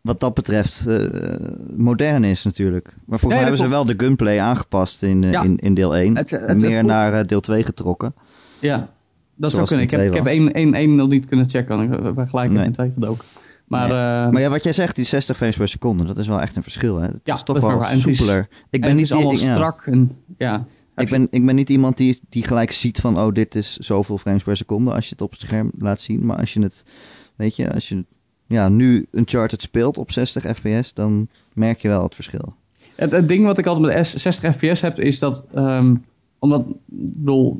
wat dat betreft eh, modern is natuurlijk. Maar volgens Nee, mij hebben ze wel de gunplay aangepast in, eh, Ja. in, in deel 1. Het- het meer naar eh, deel 2 getrokken. Ja, dat zou kunnen. Ik heb, ik heb twee één, één, één nog niet kunnen checken. Ik ben gelijk Nee. in twee gedoken. Maar, Nee. eh, Maar ja, wat jij zegt, die 60 frames per seconde, dat is wel echt een verschil. Hè? Het Ja, is toch is wel is- soepeler. ik en ben niet is allemaal die- ja. strak. En, ja, Ik ben, ik ben niet iemand die, die gelijk ziet van, oh, dit is zoveel frames per seconde als je het op het scherm laat zien. Maar als je het, weet je, als je ja, nu Uncharted speelt op 60 fps, dan merk je wel het verschil. Het, het ding wat ik altijd met S 60 fps heb, is dat... ehm, omdat, ik bedoel,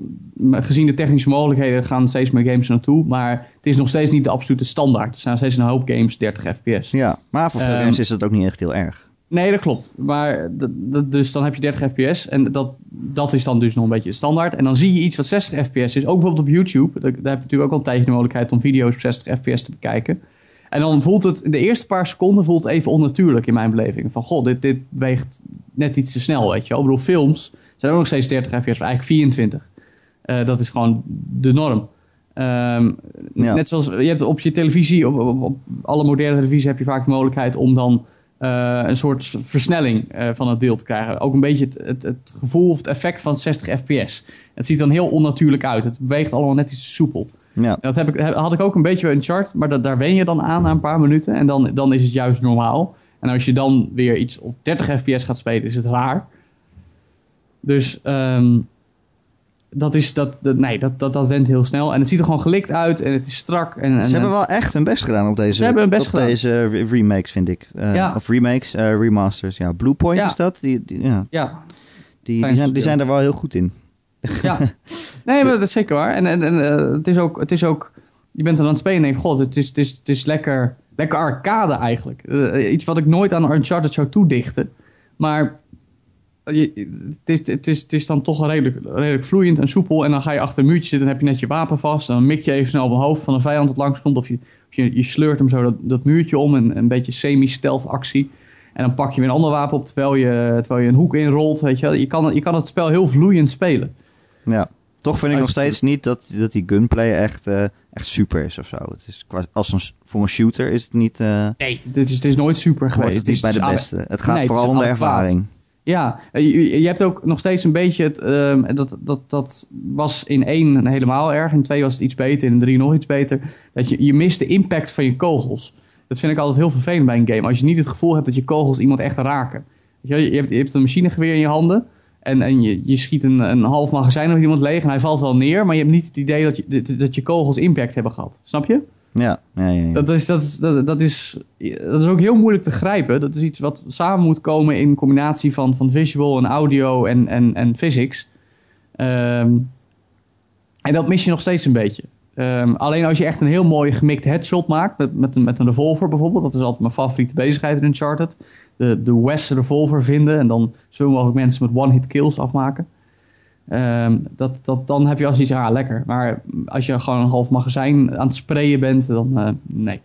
gezien de technische mogelijkheden gaan steeds meer games naartoe. Maar het is nog steeds niet de absolute standaard. Er zijn steeds een hoop games 30 fps. Ja, maar voor veel Ehm, games is dat ook niet echt heel erg. Nee, dat klopt. Maar dus dan heb je 30 fps en dat, dat is dan dus nog een beetje de standaard. En dan zie je iets wat 60 fps is. Ook bijvoorbeeld op YouTube. Daar, heb je natuurlijk ook al een tijdje de mogelijkheid om video's op 60 fps te bekijken. En dan voelt het, de eerste paar seconden voelt het even onnatuurlijk in mijn beleving. Van, goh, dit, dit weegt net iets te snel, weet je wel. Ik bedoel, films zijn ook nog steeds 30 fps, of eigenlijk 24. Eh, dat is gewoon de norm. Ehm, Ja. Net zoals, je hebt op je televisie, op, op, op alle moderne televisie heb je vaak de mogelijkheid om dan eh, een soort versnelling eh, van het beeld te krijgen. Ook een beetje het, het, het gevoel of het effect van 60 fps. Het ziet dan heel onnatuurlijk uit. Het beweegt allemaal net iets soepel. Ja, En dat heb ik, had ik ook een beetje bij een chart, maar dat, daar wen je dan aan na een paar minuten. En dan, dan is het juist normaal. En als je dan weer iets op 30 fps gaat spelen, is het raar. Dus ehm, dat, is, dat, dat, nee, dat, dat, dat went heel snel. En het ziet er gewoon gelikt uit en het is strak. En, en, ze hebben wel echt hun best gedaan op deze, Ze hebben hun best op gedaan. deze re- remakes, vind ik. Eh, Ja. Of remakes, eh, remasters. Ja, Bluepoint Ja. is dat. Die, die, ja, Ja, die, die, zijn, die verschil. zijn er wel heel goed in. ja. Nee, maar dat is zeker waar. En, en, en eh, het, is ook, het is ook... Je bent er aan het spelen en denk god, het is, het is, het is lekker, lekker arcade eigenlijk. Iets wat ik nooit aan Uncharted zou toedichten. Maar je, het, is, het, is, het is dan toch redelijk, redelijk vloeiend en soepel. En dan ga je achter een muurtje zitten en heb je net je wapen vast. En dan mik je even snel op het hoofd van een vijand dat langskomt. Of je, of je, je sleurt hem zo dat, dat muurtje om. Een, een beetje semi-stealth actie. En dan pak je weer een ander wapen op terwijl je, terwijl je een hoek inrolt. Weet je, je, kan, je kan het spel heel vloeiend spelen. Ja. Toch vind ik nog steeds niet dat, dat die gunplay echt, eh, echt super is of zo. Het is qua, als een, voor een shooter is het niet, eh Nee, dit is, het is nooit super geweest. het niet bij de is- beste. Het gaat Nee, vooral is om de ervaring. Ja, je, je- je hebt ook nog steeds een beetje het. ehm, dat, dat, dat was in één helemaal erg. In twee was het iets beter. In drie nog iets beter. Dat je, je mist de impact van je kogels. Dat vind ik altijd heel vervelend bij een game. Als je niet het gevoel hebt dat je kogels iemand echt raken. Je, je, hebt, je hebt een machinegeweer in je handen. En, en je, je schiet een, een half magazijn op iemand leeg. En hij valt wel neer. Maar je hebt niet het idee dat je, dat je kogels impact hebben gehad. Snap je? Ja, ja, ja. Dat is, dat, is, dat, dat, is, dat is ook heel moeilijk te grijpen. Dat is iets wat samen moet komen in combinatie van, van visual en audio en, en, en physics. Ehm, en dat mis je nog steeds een beetje. Ehm, alleen als je echt een heel mooi gemikt headshot maakt, met, met, een, met een revolver bijvoorbeeld, dat is altijd mijn favoriete bezigheid in Uncharted. De, de West revolver vinden en dan zoveel mogelijk mensen met one-hit kills afmaken. Ehm, dat, dat, dan heb je als iets, ah lekker. Maar als je gewoon een half magazijn aan het sprayen bent, dan eh, nee.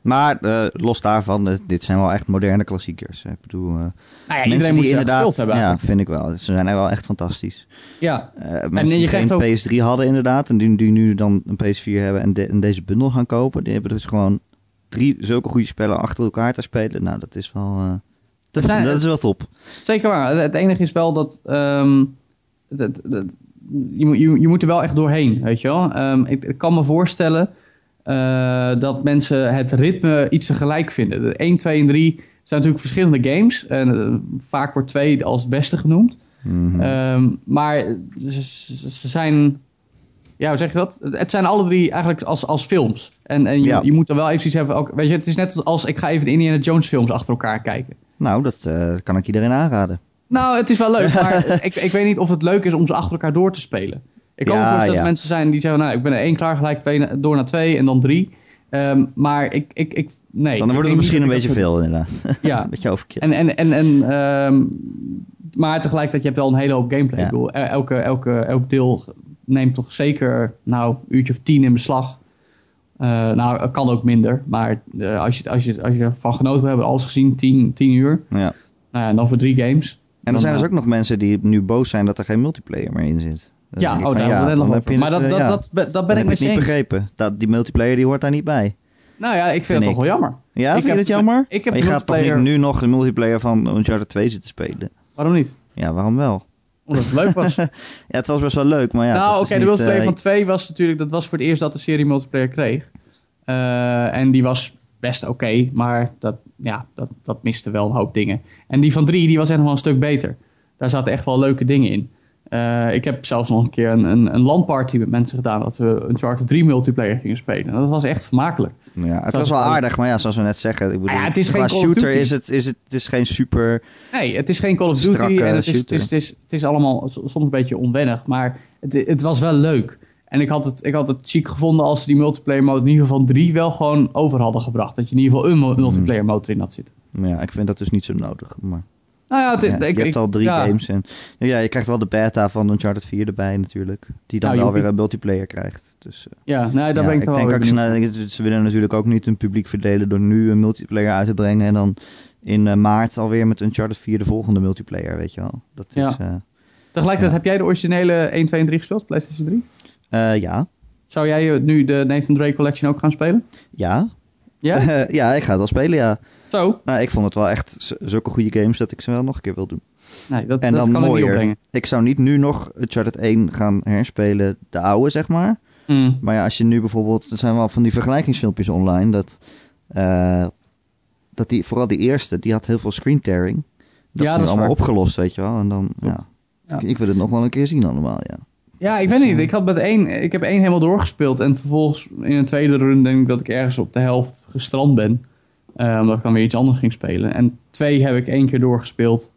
Maar eh, los daarvan, eh, dit zijn wel echt moderne klassiekers. Ik bedoel, Nou ja, mensen iedereen moet inderdaad, hebben. ja, vind ik wel. Ze zijn wel echt fantastisch. Ja. Mensen je die geen ook- PS3 hadden inderdaad en die, die nu dan een PS4 hebben en, de- en deze bundel gaan kopen, die hebben dus gewoon drie zulke goede spellen achter elkaar te spelen. Nou, dat is wel, zijn- dat is wel top. Zeker waar. Het, het enige is wel dat. ehm, het- het- je, moet- je, je moet er wel echt doorheen, weet je wel. Ehm, ik, ik kan me voorstellen eh, dat mensen het ritme iets tegelijk vinden. De 1, 2 en 3 zijn natuurlijk verschillende games. En eh, vaak wordt 2 als het beste genoemd. Mhm. Ehm, maar ze, zijn. Ja, hoe zeg je dat? Het zijn alle drie eigenlijk als, als films. En, en je, Ja. je moet er wel even iets hebben. Ook, weet je, het is net als ik ga even de Indiana Jones films achter elkaar kijken. nou, dat eh, kan ik iedereen aanraden. Nou, het is wel leuk, maar ik, ik weet niet of het leuk is om ze achter elkaar door te spelen. Ik kan me Ja, voorstellen ja. dat mensen zijn die zeggen, nou, ik ben er één klaar, gelijk twee, door naar twee en dan drie. Ehm, maar ik, ik, ik, nee. Dan wordt het misschien een beetje veel inderdaad. Ja, een beetje overkill. en, en, en, en ehm, maar tegelijkertijd, je hebt wel een hele hoop gameplay. Ja. Ik bedoel, el- elke, elke, elk deel neemt toch zeker, nou, een uurtje of tien in beslag. Eh, nou, het kan ook minder, maar eh, als, je, als, je, als je ervan genoten wil hebben, alles gezien, tien, tien uur. Ja. Nou ja, en dan voor drie games. En er Dan, zijn dus eh, ook nog mensen die nu boos zijn dat er geen multiplayer meer in zit. Ja, oh, van, daar het dan heb je Maar het, dat, dat, ja, dat, ben ik met je het niet eens. begrepen. Dat, die multiplayer die hoort daar niet bij. Nou ja, ik vind, Vind het ik. toch wel jammer. Ja, Ik vind je dat jammer? ik heb maar je gaat toch niet nu nog de multiplayer van Uncharted 2 zitten spelen? Waarom niet? Ja, waarom wel? Omdat het leuk was. Ja, het was best wel leuk, maar ja. nou, oké, de multiplayer eh, van 2 was natuurlijk, dat was voor het eerst dat de serie multiplayer kreeg. Eh, en die was best oké, maar dat, ja, dat, dat miste wel een hoop dingen. En die van 3, die was echt nog wel een stuk beter. Daar zaten echt wel leuke dingen in. Eh, ik heb zelfs nog een keer een, een, een LAN-party met mensen gedaan dat we een Charter 3 multiplayer gingen spelen. En dat was echt vermakelijk. Ja, het was wel wel- aardig, maar ja, zoals we net zeggen, ik bedoel, Ah ja, het is geen Call of shooter Duty. is het, is het, het is geen super... Nee, het is geen Call of Duty en het is, het, is, het, is, het is allemaal soms een beetje onwennig, maar het, het was wel leuk. En ik had, het, ik had het chic gevonden als ze die multiplayer mode in ieder geval 3 wel gewoon over hadden gebracht. Dat je in ieder geval een mo- multiplayer mode erin had zitten. Maar ja, ik vind dat dus niet zo nodig. Maar, Nou ja, het, ja, ik, je hebt al drie ja. games en ja, je krijgt wel de beta van Uncharted 4 erbij natuurlijk. Die dan Nou, wel weer een multiplayer krijgt. Dus eh, Ja, nee, daar ben ik ik denk ook, ze, willen natuurlijk ook niet een publiek verdelen door nu een multiplayer uit te brengen en dan in eh, maart alweer met Uncharted 4 de volgende multiplayer, weet je wel. Dat is, Ja. eh, Tegelijkertijd heb jij de originele 1, 2 en 3 gespeeld, PlayStation 3? Eh, ja, Zou jij eh, nu de Nathan Drake Collection ook gaan spelen? ja. Ja? ja, ik ga het wel spelen, ja. Zo? Nou, ik vond het wel echt zulke goede games dat ik ze wel nog een keer wil doen. Nee, dat, En dat dan kan ik niet mooier. Ik zou niet nu nog Uncharted 1 gaan herspelen, de oude zeg maar. Mm. Maar ja, als je nu bijvoorbeeld, er zijn wel van die vergelijkingsfilmpjes online, dat, eh, dat die, vooral die eerste, die had heel veel screen tearing. Dat Ja, is dat allemaal opgelost, weet je wel. En dan, ja. Ja. Ik wil het nog wel een keer zien allemaal, ja. Ja, ik weet niet. Ik, had met één, ik heb één helemaal doorgespeeld. En vervolgens in een tweede run denk ik dat ik ergens op de helft gestrand ben. Eh, omdat ik dan weer iets anders ging spelen. En twee heb ik één keer doorgespeeld.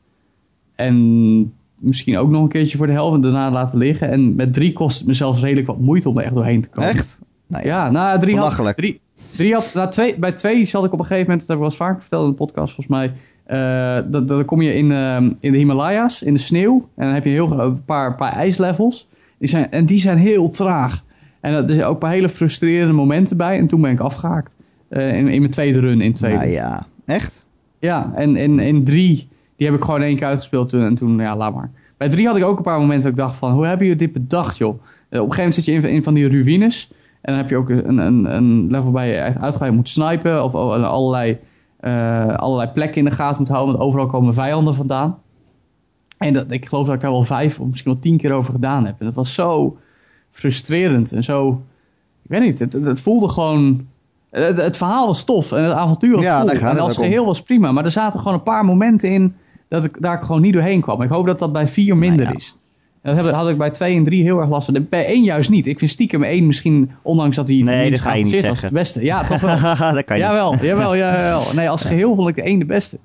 En misschien ook nog een keertje voor de helft en daarna laten liggen. En met drie kost het me zelfs redelijk wat moeite om er echt doorheen te komen. Echt? Nou ja. Nou, drie had, drie, drie had, nou, twee, bij twee zat ik op een gegeven moment, dat heb ik wel eens vaker verteld in de podcast volgens mij. eh, dat, dan kom je in, eh, in de Himalaya's, in de sneeuw. En dan heb je heel, een paar, paar ijslevels. Die zijn, en die zijn heel traag. En er zijn ook een paar hele frustrerende momenten bij. En toen ben ik afgehaakt. Eh, in, in mijn tweede run, in tweede. Nou ja, echt? Ja, en in, in drie, die heb ik gewoon één keer uitgespeeld toen, en toen, ja, laat maar. Bij drie had ik ook een paar momenten dat ik dacht van, hoe hebben jullie dit bedacht, joh? Eh, op een gegeven moment zit je in, in van die ruïnes. En dan heb je ook een, een, een level waar je uitgebreid moet snipen. Of allerlei, eh, allerlei plekken in de gaten moet houden, want overal komen vijanden vandaan. En dat, ik geloof dat ik daar wel vijf of misschien wel tien keer over gedaan heb. En dat was zo frustrerend en zo... Ik weet niet, het, het, voelde gewoon... Het, het verhaal was tof en het avontuur was Ja, cool. en als om. geheel was prima. Maar er zaten gewoon een paar momenten in dat ik daar gewoon niet doorheen kwam. Ik hoop dat dat bij vier minder ja. is. En dat had ik bij 2 en 3 heel erg last van. Bij 1 juist niet. Ik vind stiekem 1 misschien, ondanks dat hij Nee, dat ga je niet was, zeggen. het beste. Ja, toch wel. dat kan je jawel, jawel, jawel. Nee, als geheel vond ik de 1 de beste.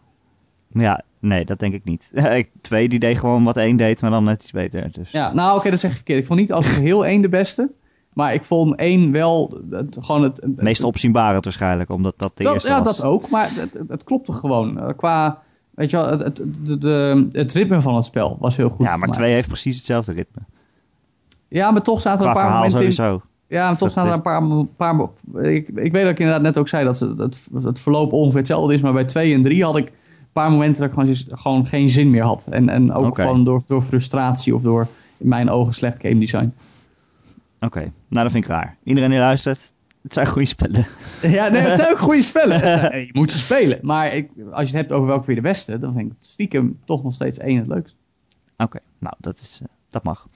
Ja, nee, dat denk ik niet. Twee, die deed gewoon wat één deed, maar dan net iets beter. Dus. Ja, nou oké, dat zeg ik verkeerd. Ik vond niet als geheel 1 de beste. Maar ik vond 1 wel het, gewoon het... het Het meest opzienbarend waarschijnlijk, omdat dat de dat, eerste ja, was. dat ook. Maar het, het, het klopte gewoon. Eh, Qua, weet je wel, het, het, de, de- het ritme van het spel was heel goed ja, maar twee heeft precies hetzelfde ritme. Ja, maar toch zaten er een paar momenten in... Ja, maar toch staan er een paar... paar ik, ik weet dat ik inderdaad net ook zei dat ze- het, het verloop ongeveer hetzelfde is. Maar bij 2 en 3 had ik paar momenten dat ik gewoon, gewoon geen zin meer had. En, en ook gewoon door, door frustratie of door in mijn ogen slecht game design. Oké, nou dat vind ik raar. Iedereen die luistert, het zijn goede spellen. Ja, nee, het zijn ook goede spellen. Zijn- je moet ze spelen. Maar ik, als je het hebt over welke weer de beste, dan vind ik stiekem toch nog steeds één het leukst. Oké, nou dat, is, eh, dat mag.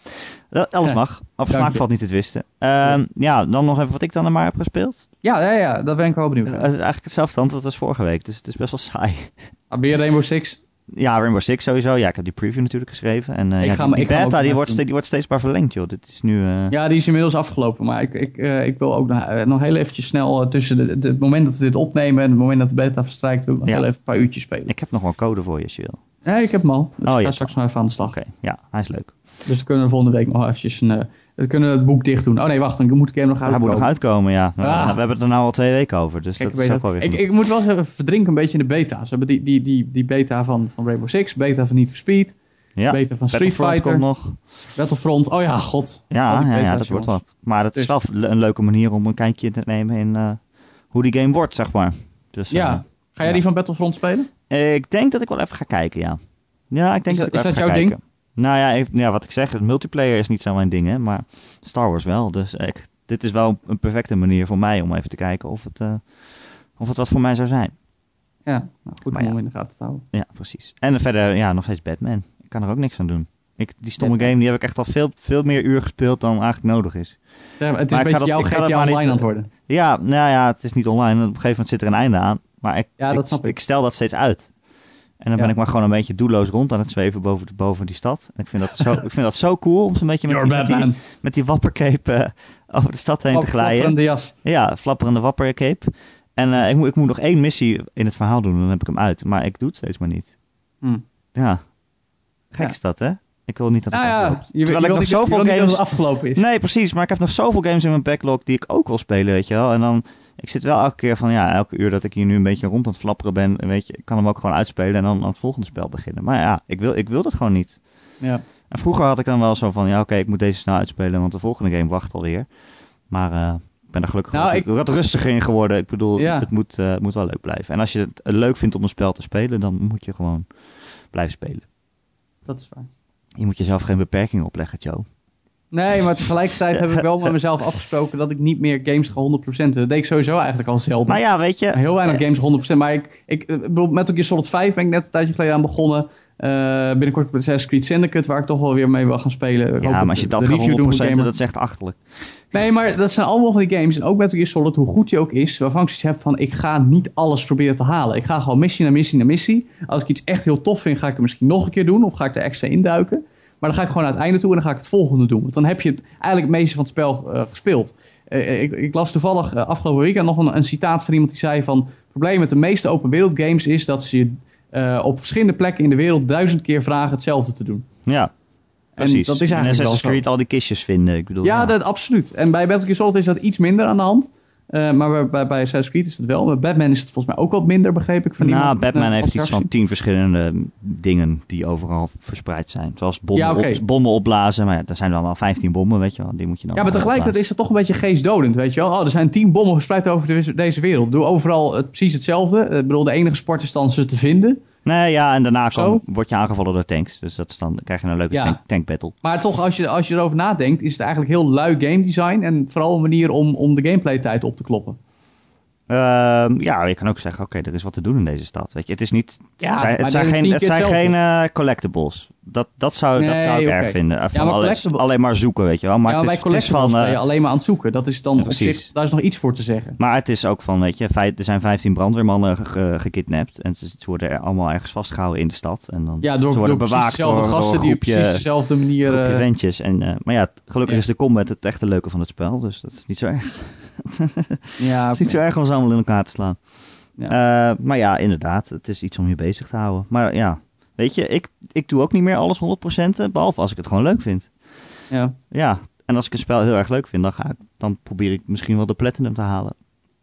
Dat, alles Ja, mag. Over smaak valt niet te twisten. Ehm, ja, dan nog even wat ik dan er maar heb gespeeld. Ja, ja, ja, daar ben ik wel benieuwd Het is eigenlijk hetzelfde antwoord als vorige week, dus het is best wel saai. Ah, ben je Rainbow Six? Ja, Rainbow Six sowieso. Ja, ik heb die preview natuurlijk geschreven. En eh, Ik ja, ga die, ik beta die wordt, even ste- die wordt steeds maar verlengd, joh. Dit is nu... eh, Ja, die is inmiddels afgelopen. Maar ik, ik, eh, ik wil ook nog, nog heel eventjes snel tussen de, de- het moment dat we dit opnemen en het moment dat de beta verstrijkt, wil ik nog Ja. heel even een paar uurtjes spelen. Ik heb nog wel een code voor je, als je wil. Nee, ik heb hem al. Dus Oh, ik ga straks nog even aan de slag. Oké, ja, hij is leuk. Dus dan kunnen we volgende week nog eventjes een, eh, dan kunnen we het boek dicht doen. Oh nee, wacht, dan moet ik hem nog Hij moet uitkomen. nog uitkomen, ja. Ah. We hebben het er nou al twee weken over, dus Kijk, dat is ook wel weer ik, ik moet wel eens even verdrinken een beetje in de beta. Ze hebben die, die, die, die beta van, van Rainbow Six, beta van Need for Speed, ja. beta van Street Fighter, komt nog. Battlefront. Oh ja, god. Ja, ja, ja beta's, dat wordt wat. Maar het is Dus- wel een leuke manier om een kijkje te nemen in eh, hoe die game wordt, zeg maar. Dus, Ja. Ga jij die van Battlefront spelen? Ik denk dat ik wel even ga kijken, ja. Ja, ik denk Is dat, dat- ik wel is even dat ga jouw kijken. Nou ja, even- ja, wat ik zeg, het multiplayer is niet zo mijn ding, hè, maar Star Wars wel. Dus ik, dit is wel een perfecte manier voor mij om even te kijken of het, eh, of het wat voor mij zou zijn. Ja, nou, goed Maar om ja. in de gaten te houden. Ja, precies. En verder, ja, nog steeds Batman. Ik kan er ook niks aan doen. Ik, die stomme Batman. game, die heb ik echt al veel, veel meer uur gespeeld dan eigenlijk nodig is. Zeg maar, het is Maar een beetje dat- jouw GTA Online aan het worden. Ja, nou ja, het is niet online. Op een gegeven moment zit er een einde aan. Maar ik, Ja, dat ik, snap ik. stel dat steeds uit. En dan ben Ja. ik maar gewoon een beetje doelloos rond aan het zweven boven, de, boven die stad. En ik vind dat zo, ik vind dat zo cool om zo'n beetje met die, met, die, Batman. met die wappercape eh, over de stad heen te glijden. Flapperende jas. Ja, flapperende wappercape. En eh, ik, moet, ik moet nog één missie in het verhaal doen, dan heb ik hem uit. Maar ik doe het steeds maar niet. Hm. Ja, gek Ja. is dat hè? Ik wil niet dat het Nou ja, afloopt. je, Terwijl wil ik nog zoveel games... het afgelopen is. Nee, precies. Maar ik heb nog zoveel games in mijn backlog die ik ook wil spelen, weet je wel. En dan, ik zit wel elke keer van, ja, elke uur dat ik hier nu een beetje rond aan het flapperen ben, weet je, ik kan hem ook gewoon uitspelen en dan aan het volgende spel beginnen. Maar ja, ik wil, ik wil dat gewoon niet. Ja. En vroeger had ik dan wel zo van, ja, oké, ik moet deze snel uitspelen, want de volgende game wacht alweer. Maar eh, ik ben er gelukkig Nou, ik- wat rustiger in geworden. Ik bedoel, Ja. het, moet, eh, het moet wel leuk blijven. En als je het leuk vindt om een spel te spelen, dan moet je gewoon blijven spelen. Dat is waar. Je moet jezelf geen beperkingen opleggen, Joe. Nee, maar tegelijkertijd heb ik wel met mezelf afgesproken dat ik niet meer games ga 100%. Dat deed ik sowieso eigenlijk al zelden. Maar ja, weet je... Heel weinig games 100%. Maar ik, ik eh, bedoel, Metal Gear Solid 5 ben ik net een tijdje geleden aan begonnen. Eh, binnenkort met Assassin's Creed Syndicate, waar ik toch wel weer mee wil gaan spelen. Ik Ja, maar als je dat doen gaat voor 100%, Gamer. dat is echt achterlijk. Nee, maar dat zijn allemaal van die games. En ook Metal Gear Solid, hoe goed die ook is. Waarvan ik zoiets heb van, ik ga niet alles proberen te halen. Ik ga gewoon missie naar missie naar missie. Als ik iets echt heel tof vind, ga ik het misschien nog een keer doen. Of ga ik er extra induiken. Maar dan ga ik gewoon naar het einde toe en dan ga ik het volgende doen. Want dan heb je het, eigenlijk het meeste van het spel eh, gespeeld. Eh, ik, ik las toevallig eh, afgelopen weekend nog een, een citaat van iemand die zei van... Het probleem met de meeste open wereld games is dat ze je eh, op verschillende plekken in de wereld duizend keer vragen hetzelfde te doen. Ja, precies. dat is eigenlijk In wel Assassin's. Creed al die kistjes vinden. Ik bedoel, Ja, dat, absoluut. En bij Gear Solid is dat iets minder aan de hand. Eh, maar bij, bij, Assassin's Creed is het wel. Bij Batman is het volgens mij ook wat minder, begreep ik. Van nou, iemand, Batman eh, heeft iets van tien verschillende dingen die overal verspreid zijn. Zoals bommen, Ja, op, bommen opblazen. Maar ja, er zijn dan wel 15 bommen, weet je wel. Die moet je dan Ja, maar tegelijkertijd is het toch een beetje geestdodend, weet je wel. Oh, er zijn tien bommen verspreid over de- deze wereld. Doe overal het, precies hetzelfde. Eh, Ik bedoel, de enige sport is dan ze te vinden. Nee, ja, en daarna kan, word je aangevallen door tanks. Dus dat is dan, dan krijg je een leuke Ja. tank, tank battle. Maar toch, als je, als je erover nadenkt, is het eigenlijk heel lui game design. En vooral een manier om, om de gameplay tijd op te kloppen. Ehm, ja, je kan ook zeggen, oké, er is wat te doen in deze stad. Weet je, het is niet. Ja, het zijn, het geen, het zijn geen eh, collectibles. Dat, dat, zou, dat zou ik erg vinden. Ja, Van maar alles- collectible- alleen maar zoeken, weet je wel. Maar, ja, maar het, bij is, het is collectibles van. ben je eh, alleen maar aan het zoeken. Dat is dan Ja, op precies. zich, daar is nog iets voor te zeggen. maar het is ook van, weet je, er zijn 15 brandweermannen ge- ge- gekidnapt. En ze, worden er allemaal ergens vastgehouden in de stad. En dan Ja, door, ze door worden bewaakt dezelfde door, gasten door die op precies dezelfde manier... groepje eh, ventjes. En, eh, maar ja, gelukkig is de combat het echte leuke van het spel. Dus dat is niet zo erg. ja, Het is niet zo erg om ze allemaal in elkaar te slaan. Ja. Maar ja, inderdaad, het is iets om je bezig te houden. Maar ja, weet je, ik, ik doe ook niet meer alles 100%, behalve als ik het gewoon leuk vind. ja. Ja, en als ik een spel heel erg leuk vind, dan, ga ik, dan probeer ik misschien wel de platinum te halen.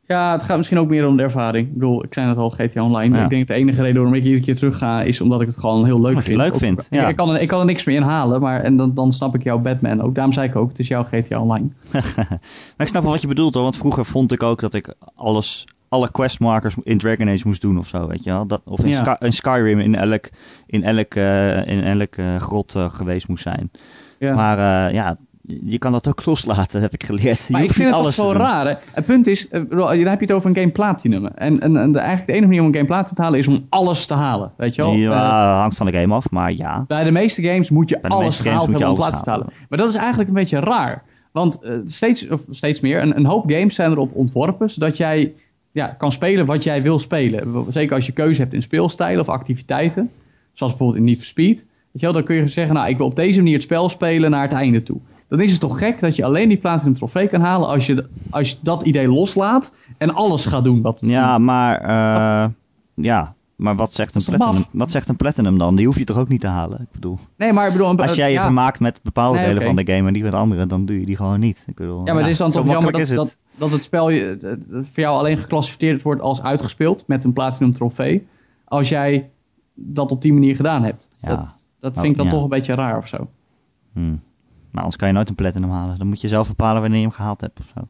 ja, het gaat misschien ook meer om de ervaring. Ik bedoel, ik zei net al, GTA Online. Ja. Ik denk de enige reden waarom ik iedere keer terug ga, is omdat ik het gewoon heel leuk vind. het leuk Ook- vindt, ik- ja. Ik, kan er, ik kan er niks meer in halen, maar en dan, dan snap ik jouw Batman ook. Daarom zei ik ook, het is jouw GTA Online. maar ik snap wel wat je bedoelt hoor, want vroeger vond ik ook dat ik alles, alle questmarkers in Dragon Age moest doen of zo, weet je wel. Dat, of in, Ja. Sky- in Skyrim in elk, in elk, eh, in elk eh, grot eh, geweest moest zijn. Ja. Maar ja, je kan dat ook loslaten, heb ik geleerd. Je Maar ik vind het toch alles zo te doen. raar. Hè? Het punt is, dan heb je het over een game platinum. En, en, en de, eigenlijk de enige manier om een game platinum te halen is om alles te halen. Weet je wel? Ja, hangt van de game af, maar ja. bij de meeste games moet je alles gehaald hebben om platinum te halen. Maar dat is eigenlijk een beetje raar. Want steeds, of steeds meer, een, een hoop games zijn erop ontworpen zodat jij ja, kan spelen wat jij wil spelen. Zeker als je keuze hebt in speelstijlen of activiteiten. Zoals bijvoorbeeld in Need for Speed. Weet je wel, dan kun je zeggen, nou, ik wil op deze manier het spel spelen naar het einde toe. Dan is het toch gek dat je alleen die platinum trofee kan halen als je, als je dat idee loslaat en alles gaat doen wat Ja, maar, eh, ja, maar wat zegt, een platinum, maf? wat zegt een platinum dan? Die hoef je toch ook niet te halen? Ik bedoel, Nee, maar ik bedoel... een- als jij je ja. vermaakt met bepaalde Nee, delen van de game en niet met andere, dan doe je die gewoon niet. Ik bedoel, Ja, maar het is dan toch jammer dat, het. dat, dat het spel je, voor jou alleen geclassificeerd wordt als uitgespeeld met een platinum trofee. Als jij dat op die manier gedaan hebt. Ja. Dat, dat Oh, vind ik dan ja. toch een beetje raar of zo. Hmm. Maar anders kan je nooit een platinum halen. Dan moet je zelf bepalen wanneer je hem gehaald hebt of zo.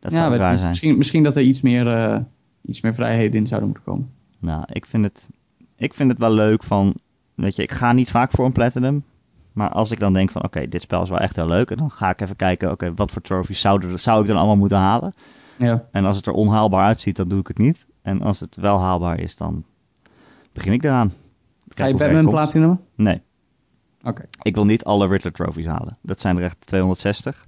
Dat zou raar zijn. Misschien, misschien dat er iets meer, eh, iets meer vrijheden in zouden moeten komen. Nou, ik vind, het, ik vind het wel leuk van, weet je, ik ga niet vaak voor een platinum. Maar als ik dan denk van, oké, dit spel is wel echt heel leuk. En dan ga ik even kijken, oké, wat voor trophies zou, er, zou ik dan allemaal moeten halen? Ja. En als het er onhaalbaar uitziet, dan doe ik het niet. En als het wel haalbaar is, dan begin ik eraan. Ga je Batman platinum? Nee, Oké. ik wil niet alle Riddler trophies halen. Dat zijn er echt 260.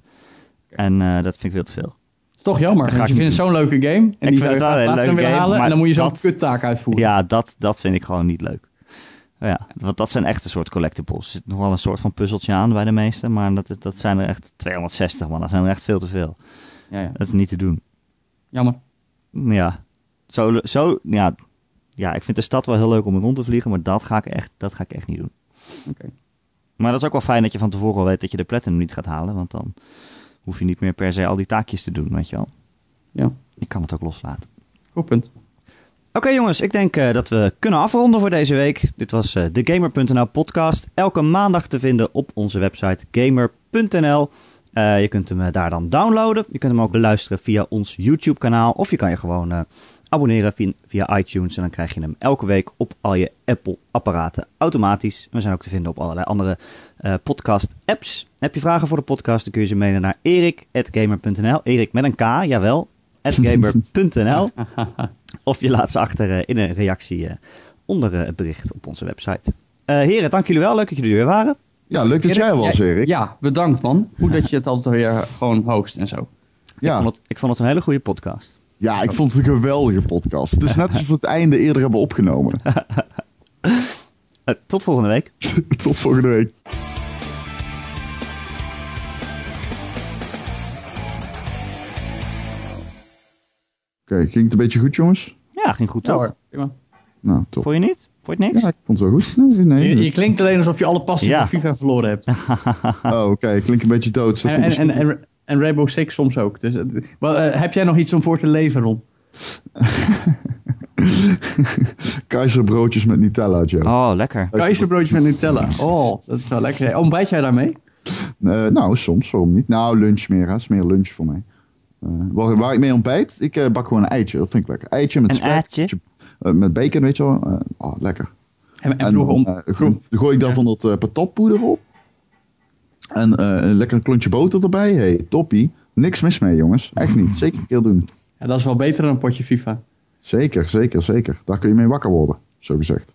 En eh, dat vind ik veel te veel. Toch jammer, want je ik vindt het zo'n leuke game. En die vind zou je graag willen game, halen. En dan moet je zo'n kuttaak uitvoeren. Ja, dat, dat vind ik gewoon niet leuk. Ja, want dat zijn echt een soort collectibles. Er zit nog wel een soort van puzzeltje aan bij de meeste, maar dat, is- dat zijn er echt 260 man. Dat zijn er echt veel te veel. Ja, ja. Dat is niet te doen. Jammer. Ja, zo, zo ja, ja, ik vind de stad wel heel leuk om rond te vliegen, maar dat ga ik echt, dat ga ik echt niet doen. Oké. Maar dat is ook wel fijn dat je van tevoren al weet dat je de platinum niet gaat halen, want dan hoef je niet meer per se al die taakjes te doen, weet je wel. Ja, Ik kan het ook loslaten. goed punt. Oké jongens, ik denk eh, dat we kunnen afronden voor deze week. Dit was eh, de Gamer.nl podcast. Elke maandag te vinden op onze website gamer.nl. Eh, je kunt hem daar dan downloaden. Je kunt hem ook beluisteren via ons YouTube kanaal. Of je kan je gewoon abonneren via, via iTunes. En dan krijg je hem elke week op al je Apple apparaten automatisch. We zijn ook te vinden op allerlei andere eh, podcast apps. Heb je vragen voor de podcast, dan kun je ze mailen naar erik.gamer.nl. Erik met een K, jawel. gamer.nl. Of je laat ze achter eh, in een reactie eh, onder het bericht op onze website. Eh, heren, dank jullie wel. Leuk dat jullie er weer waren. Ja, leuk dat jij er was, Erik. Ja, bedankt man. Goed dat je het altijd weer gewoon host en zo. Ik, Ja. vond het, ik vond het een hele goede podcast. Ja, ik vond het een geweldige podcast. Het is net alsof we het einde eerder hebben opgenomen. Eh, tot volgende week. Tot volgende week. Oké, ging het een beetje goed, jongens? Ja, ging goed Ja toch? Prima. Nou, top. Vond je niet? Vond je het niks? Ja, ik vond het wel goed. Nee, nee. Je, je klinkt alleen alsof je alle passie Ja. van FIFA verloren hebt. Oh, oké. Ik klink een beetje dood. En, en, en, Rainbow Six soms ook. Dus, wel, eh, heb jij nog iets om voor te leven, Ron? Keizerbroodjes met Nutella, Joe. Oh, lekker. Keizerbroodjes met Nutella. Oh, dat is wel lekker. Ontbijt jij daarmee? Eh, nou, soms, waarom niet? Nou, lunch meer, hè. Het is meer lunch voor mij. Eh, waar, waar ik mee ontbijt, ik eh, bak gewoon een eitje. Dat vind ik lekker. Eitje met Een spek. eitje? eh, met bacon, weet je wel. Eh, oh, lekker. En, en En om... eh, gooi ik daar Ja. van dat eh, patatpoeder op. En eh, een lekker klontje boter erbij. Hey, toppie. Niks mis mee, jongens. Echt niet. Zeker een keer doen. ja, dat is wel beter dan een potje FIFA. Zeker, zeker, zeker. Daar kun je mee wakker worden, zo gezegd.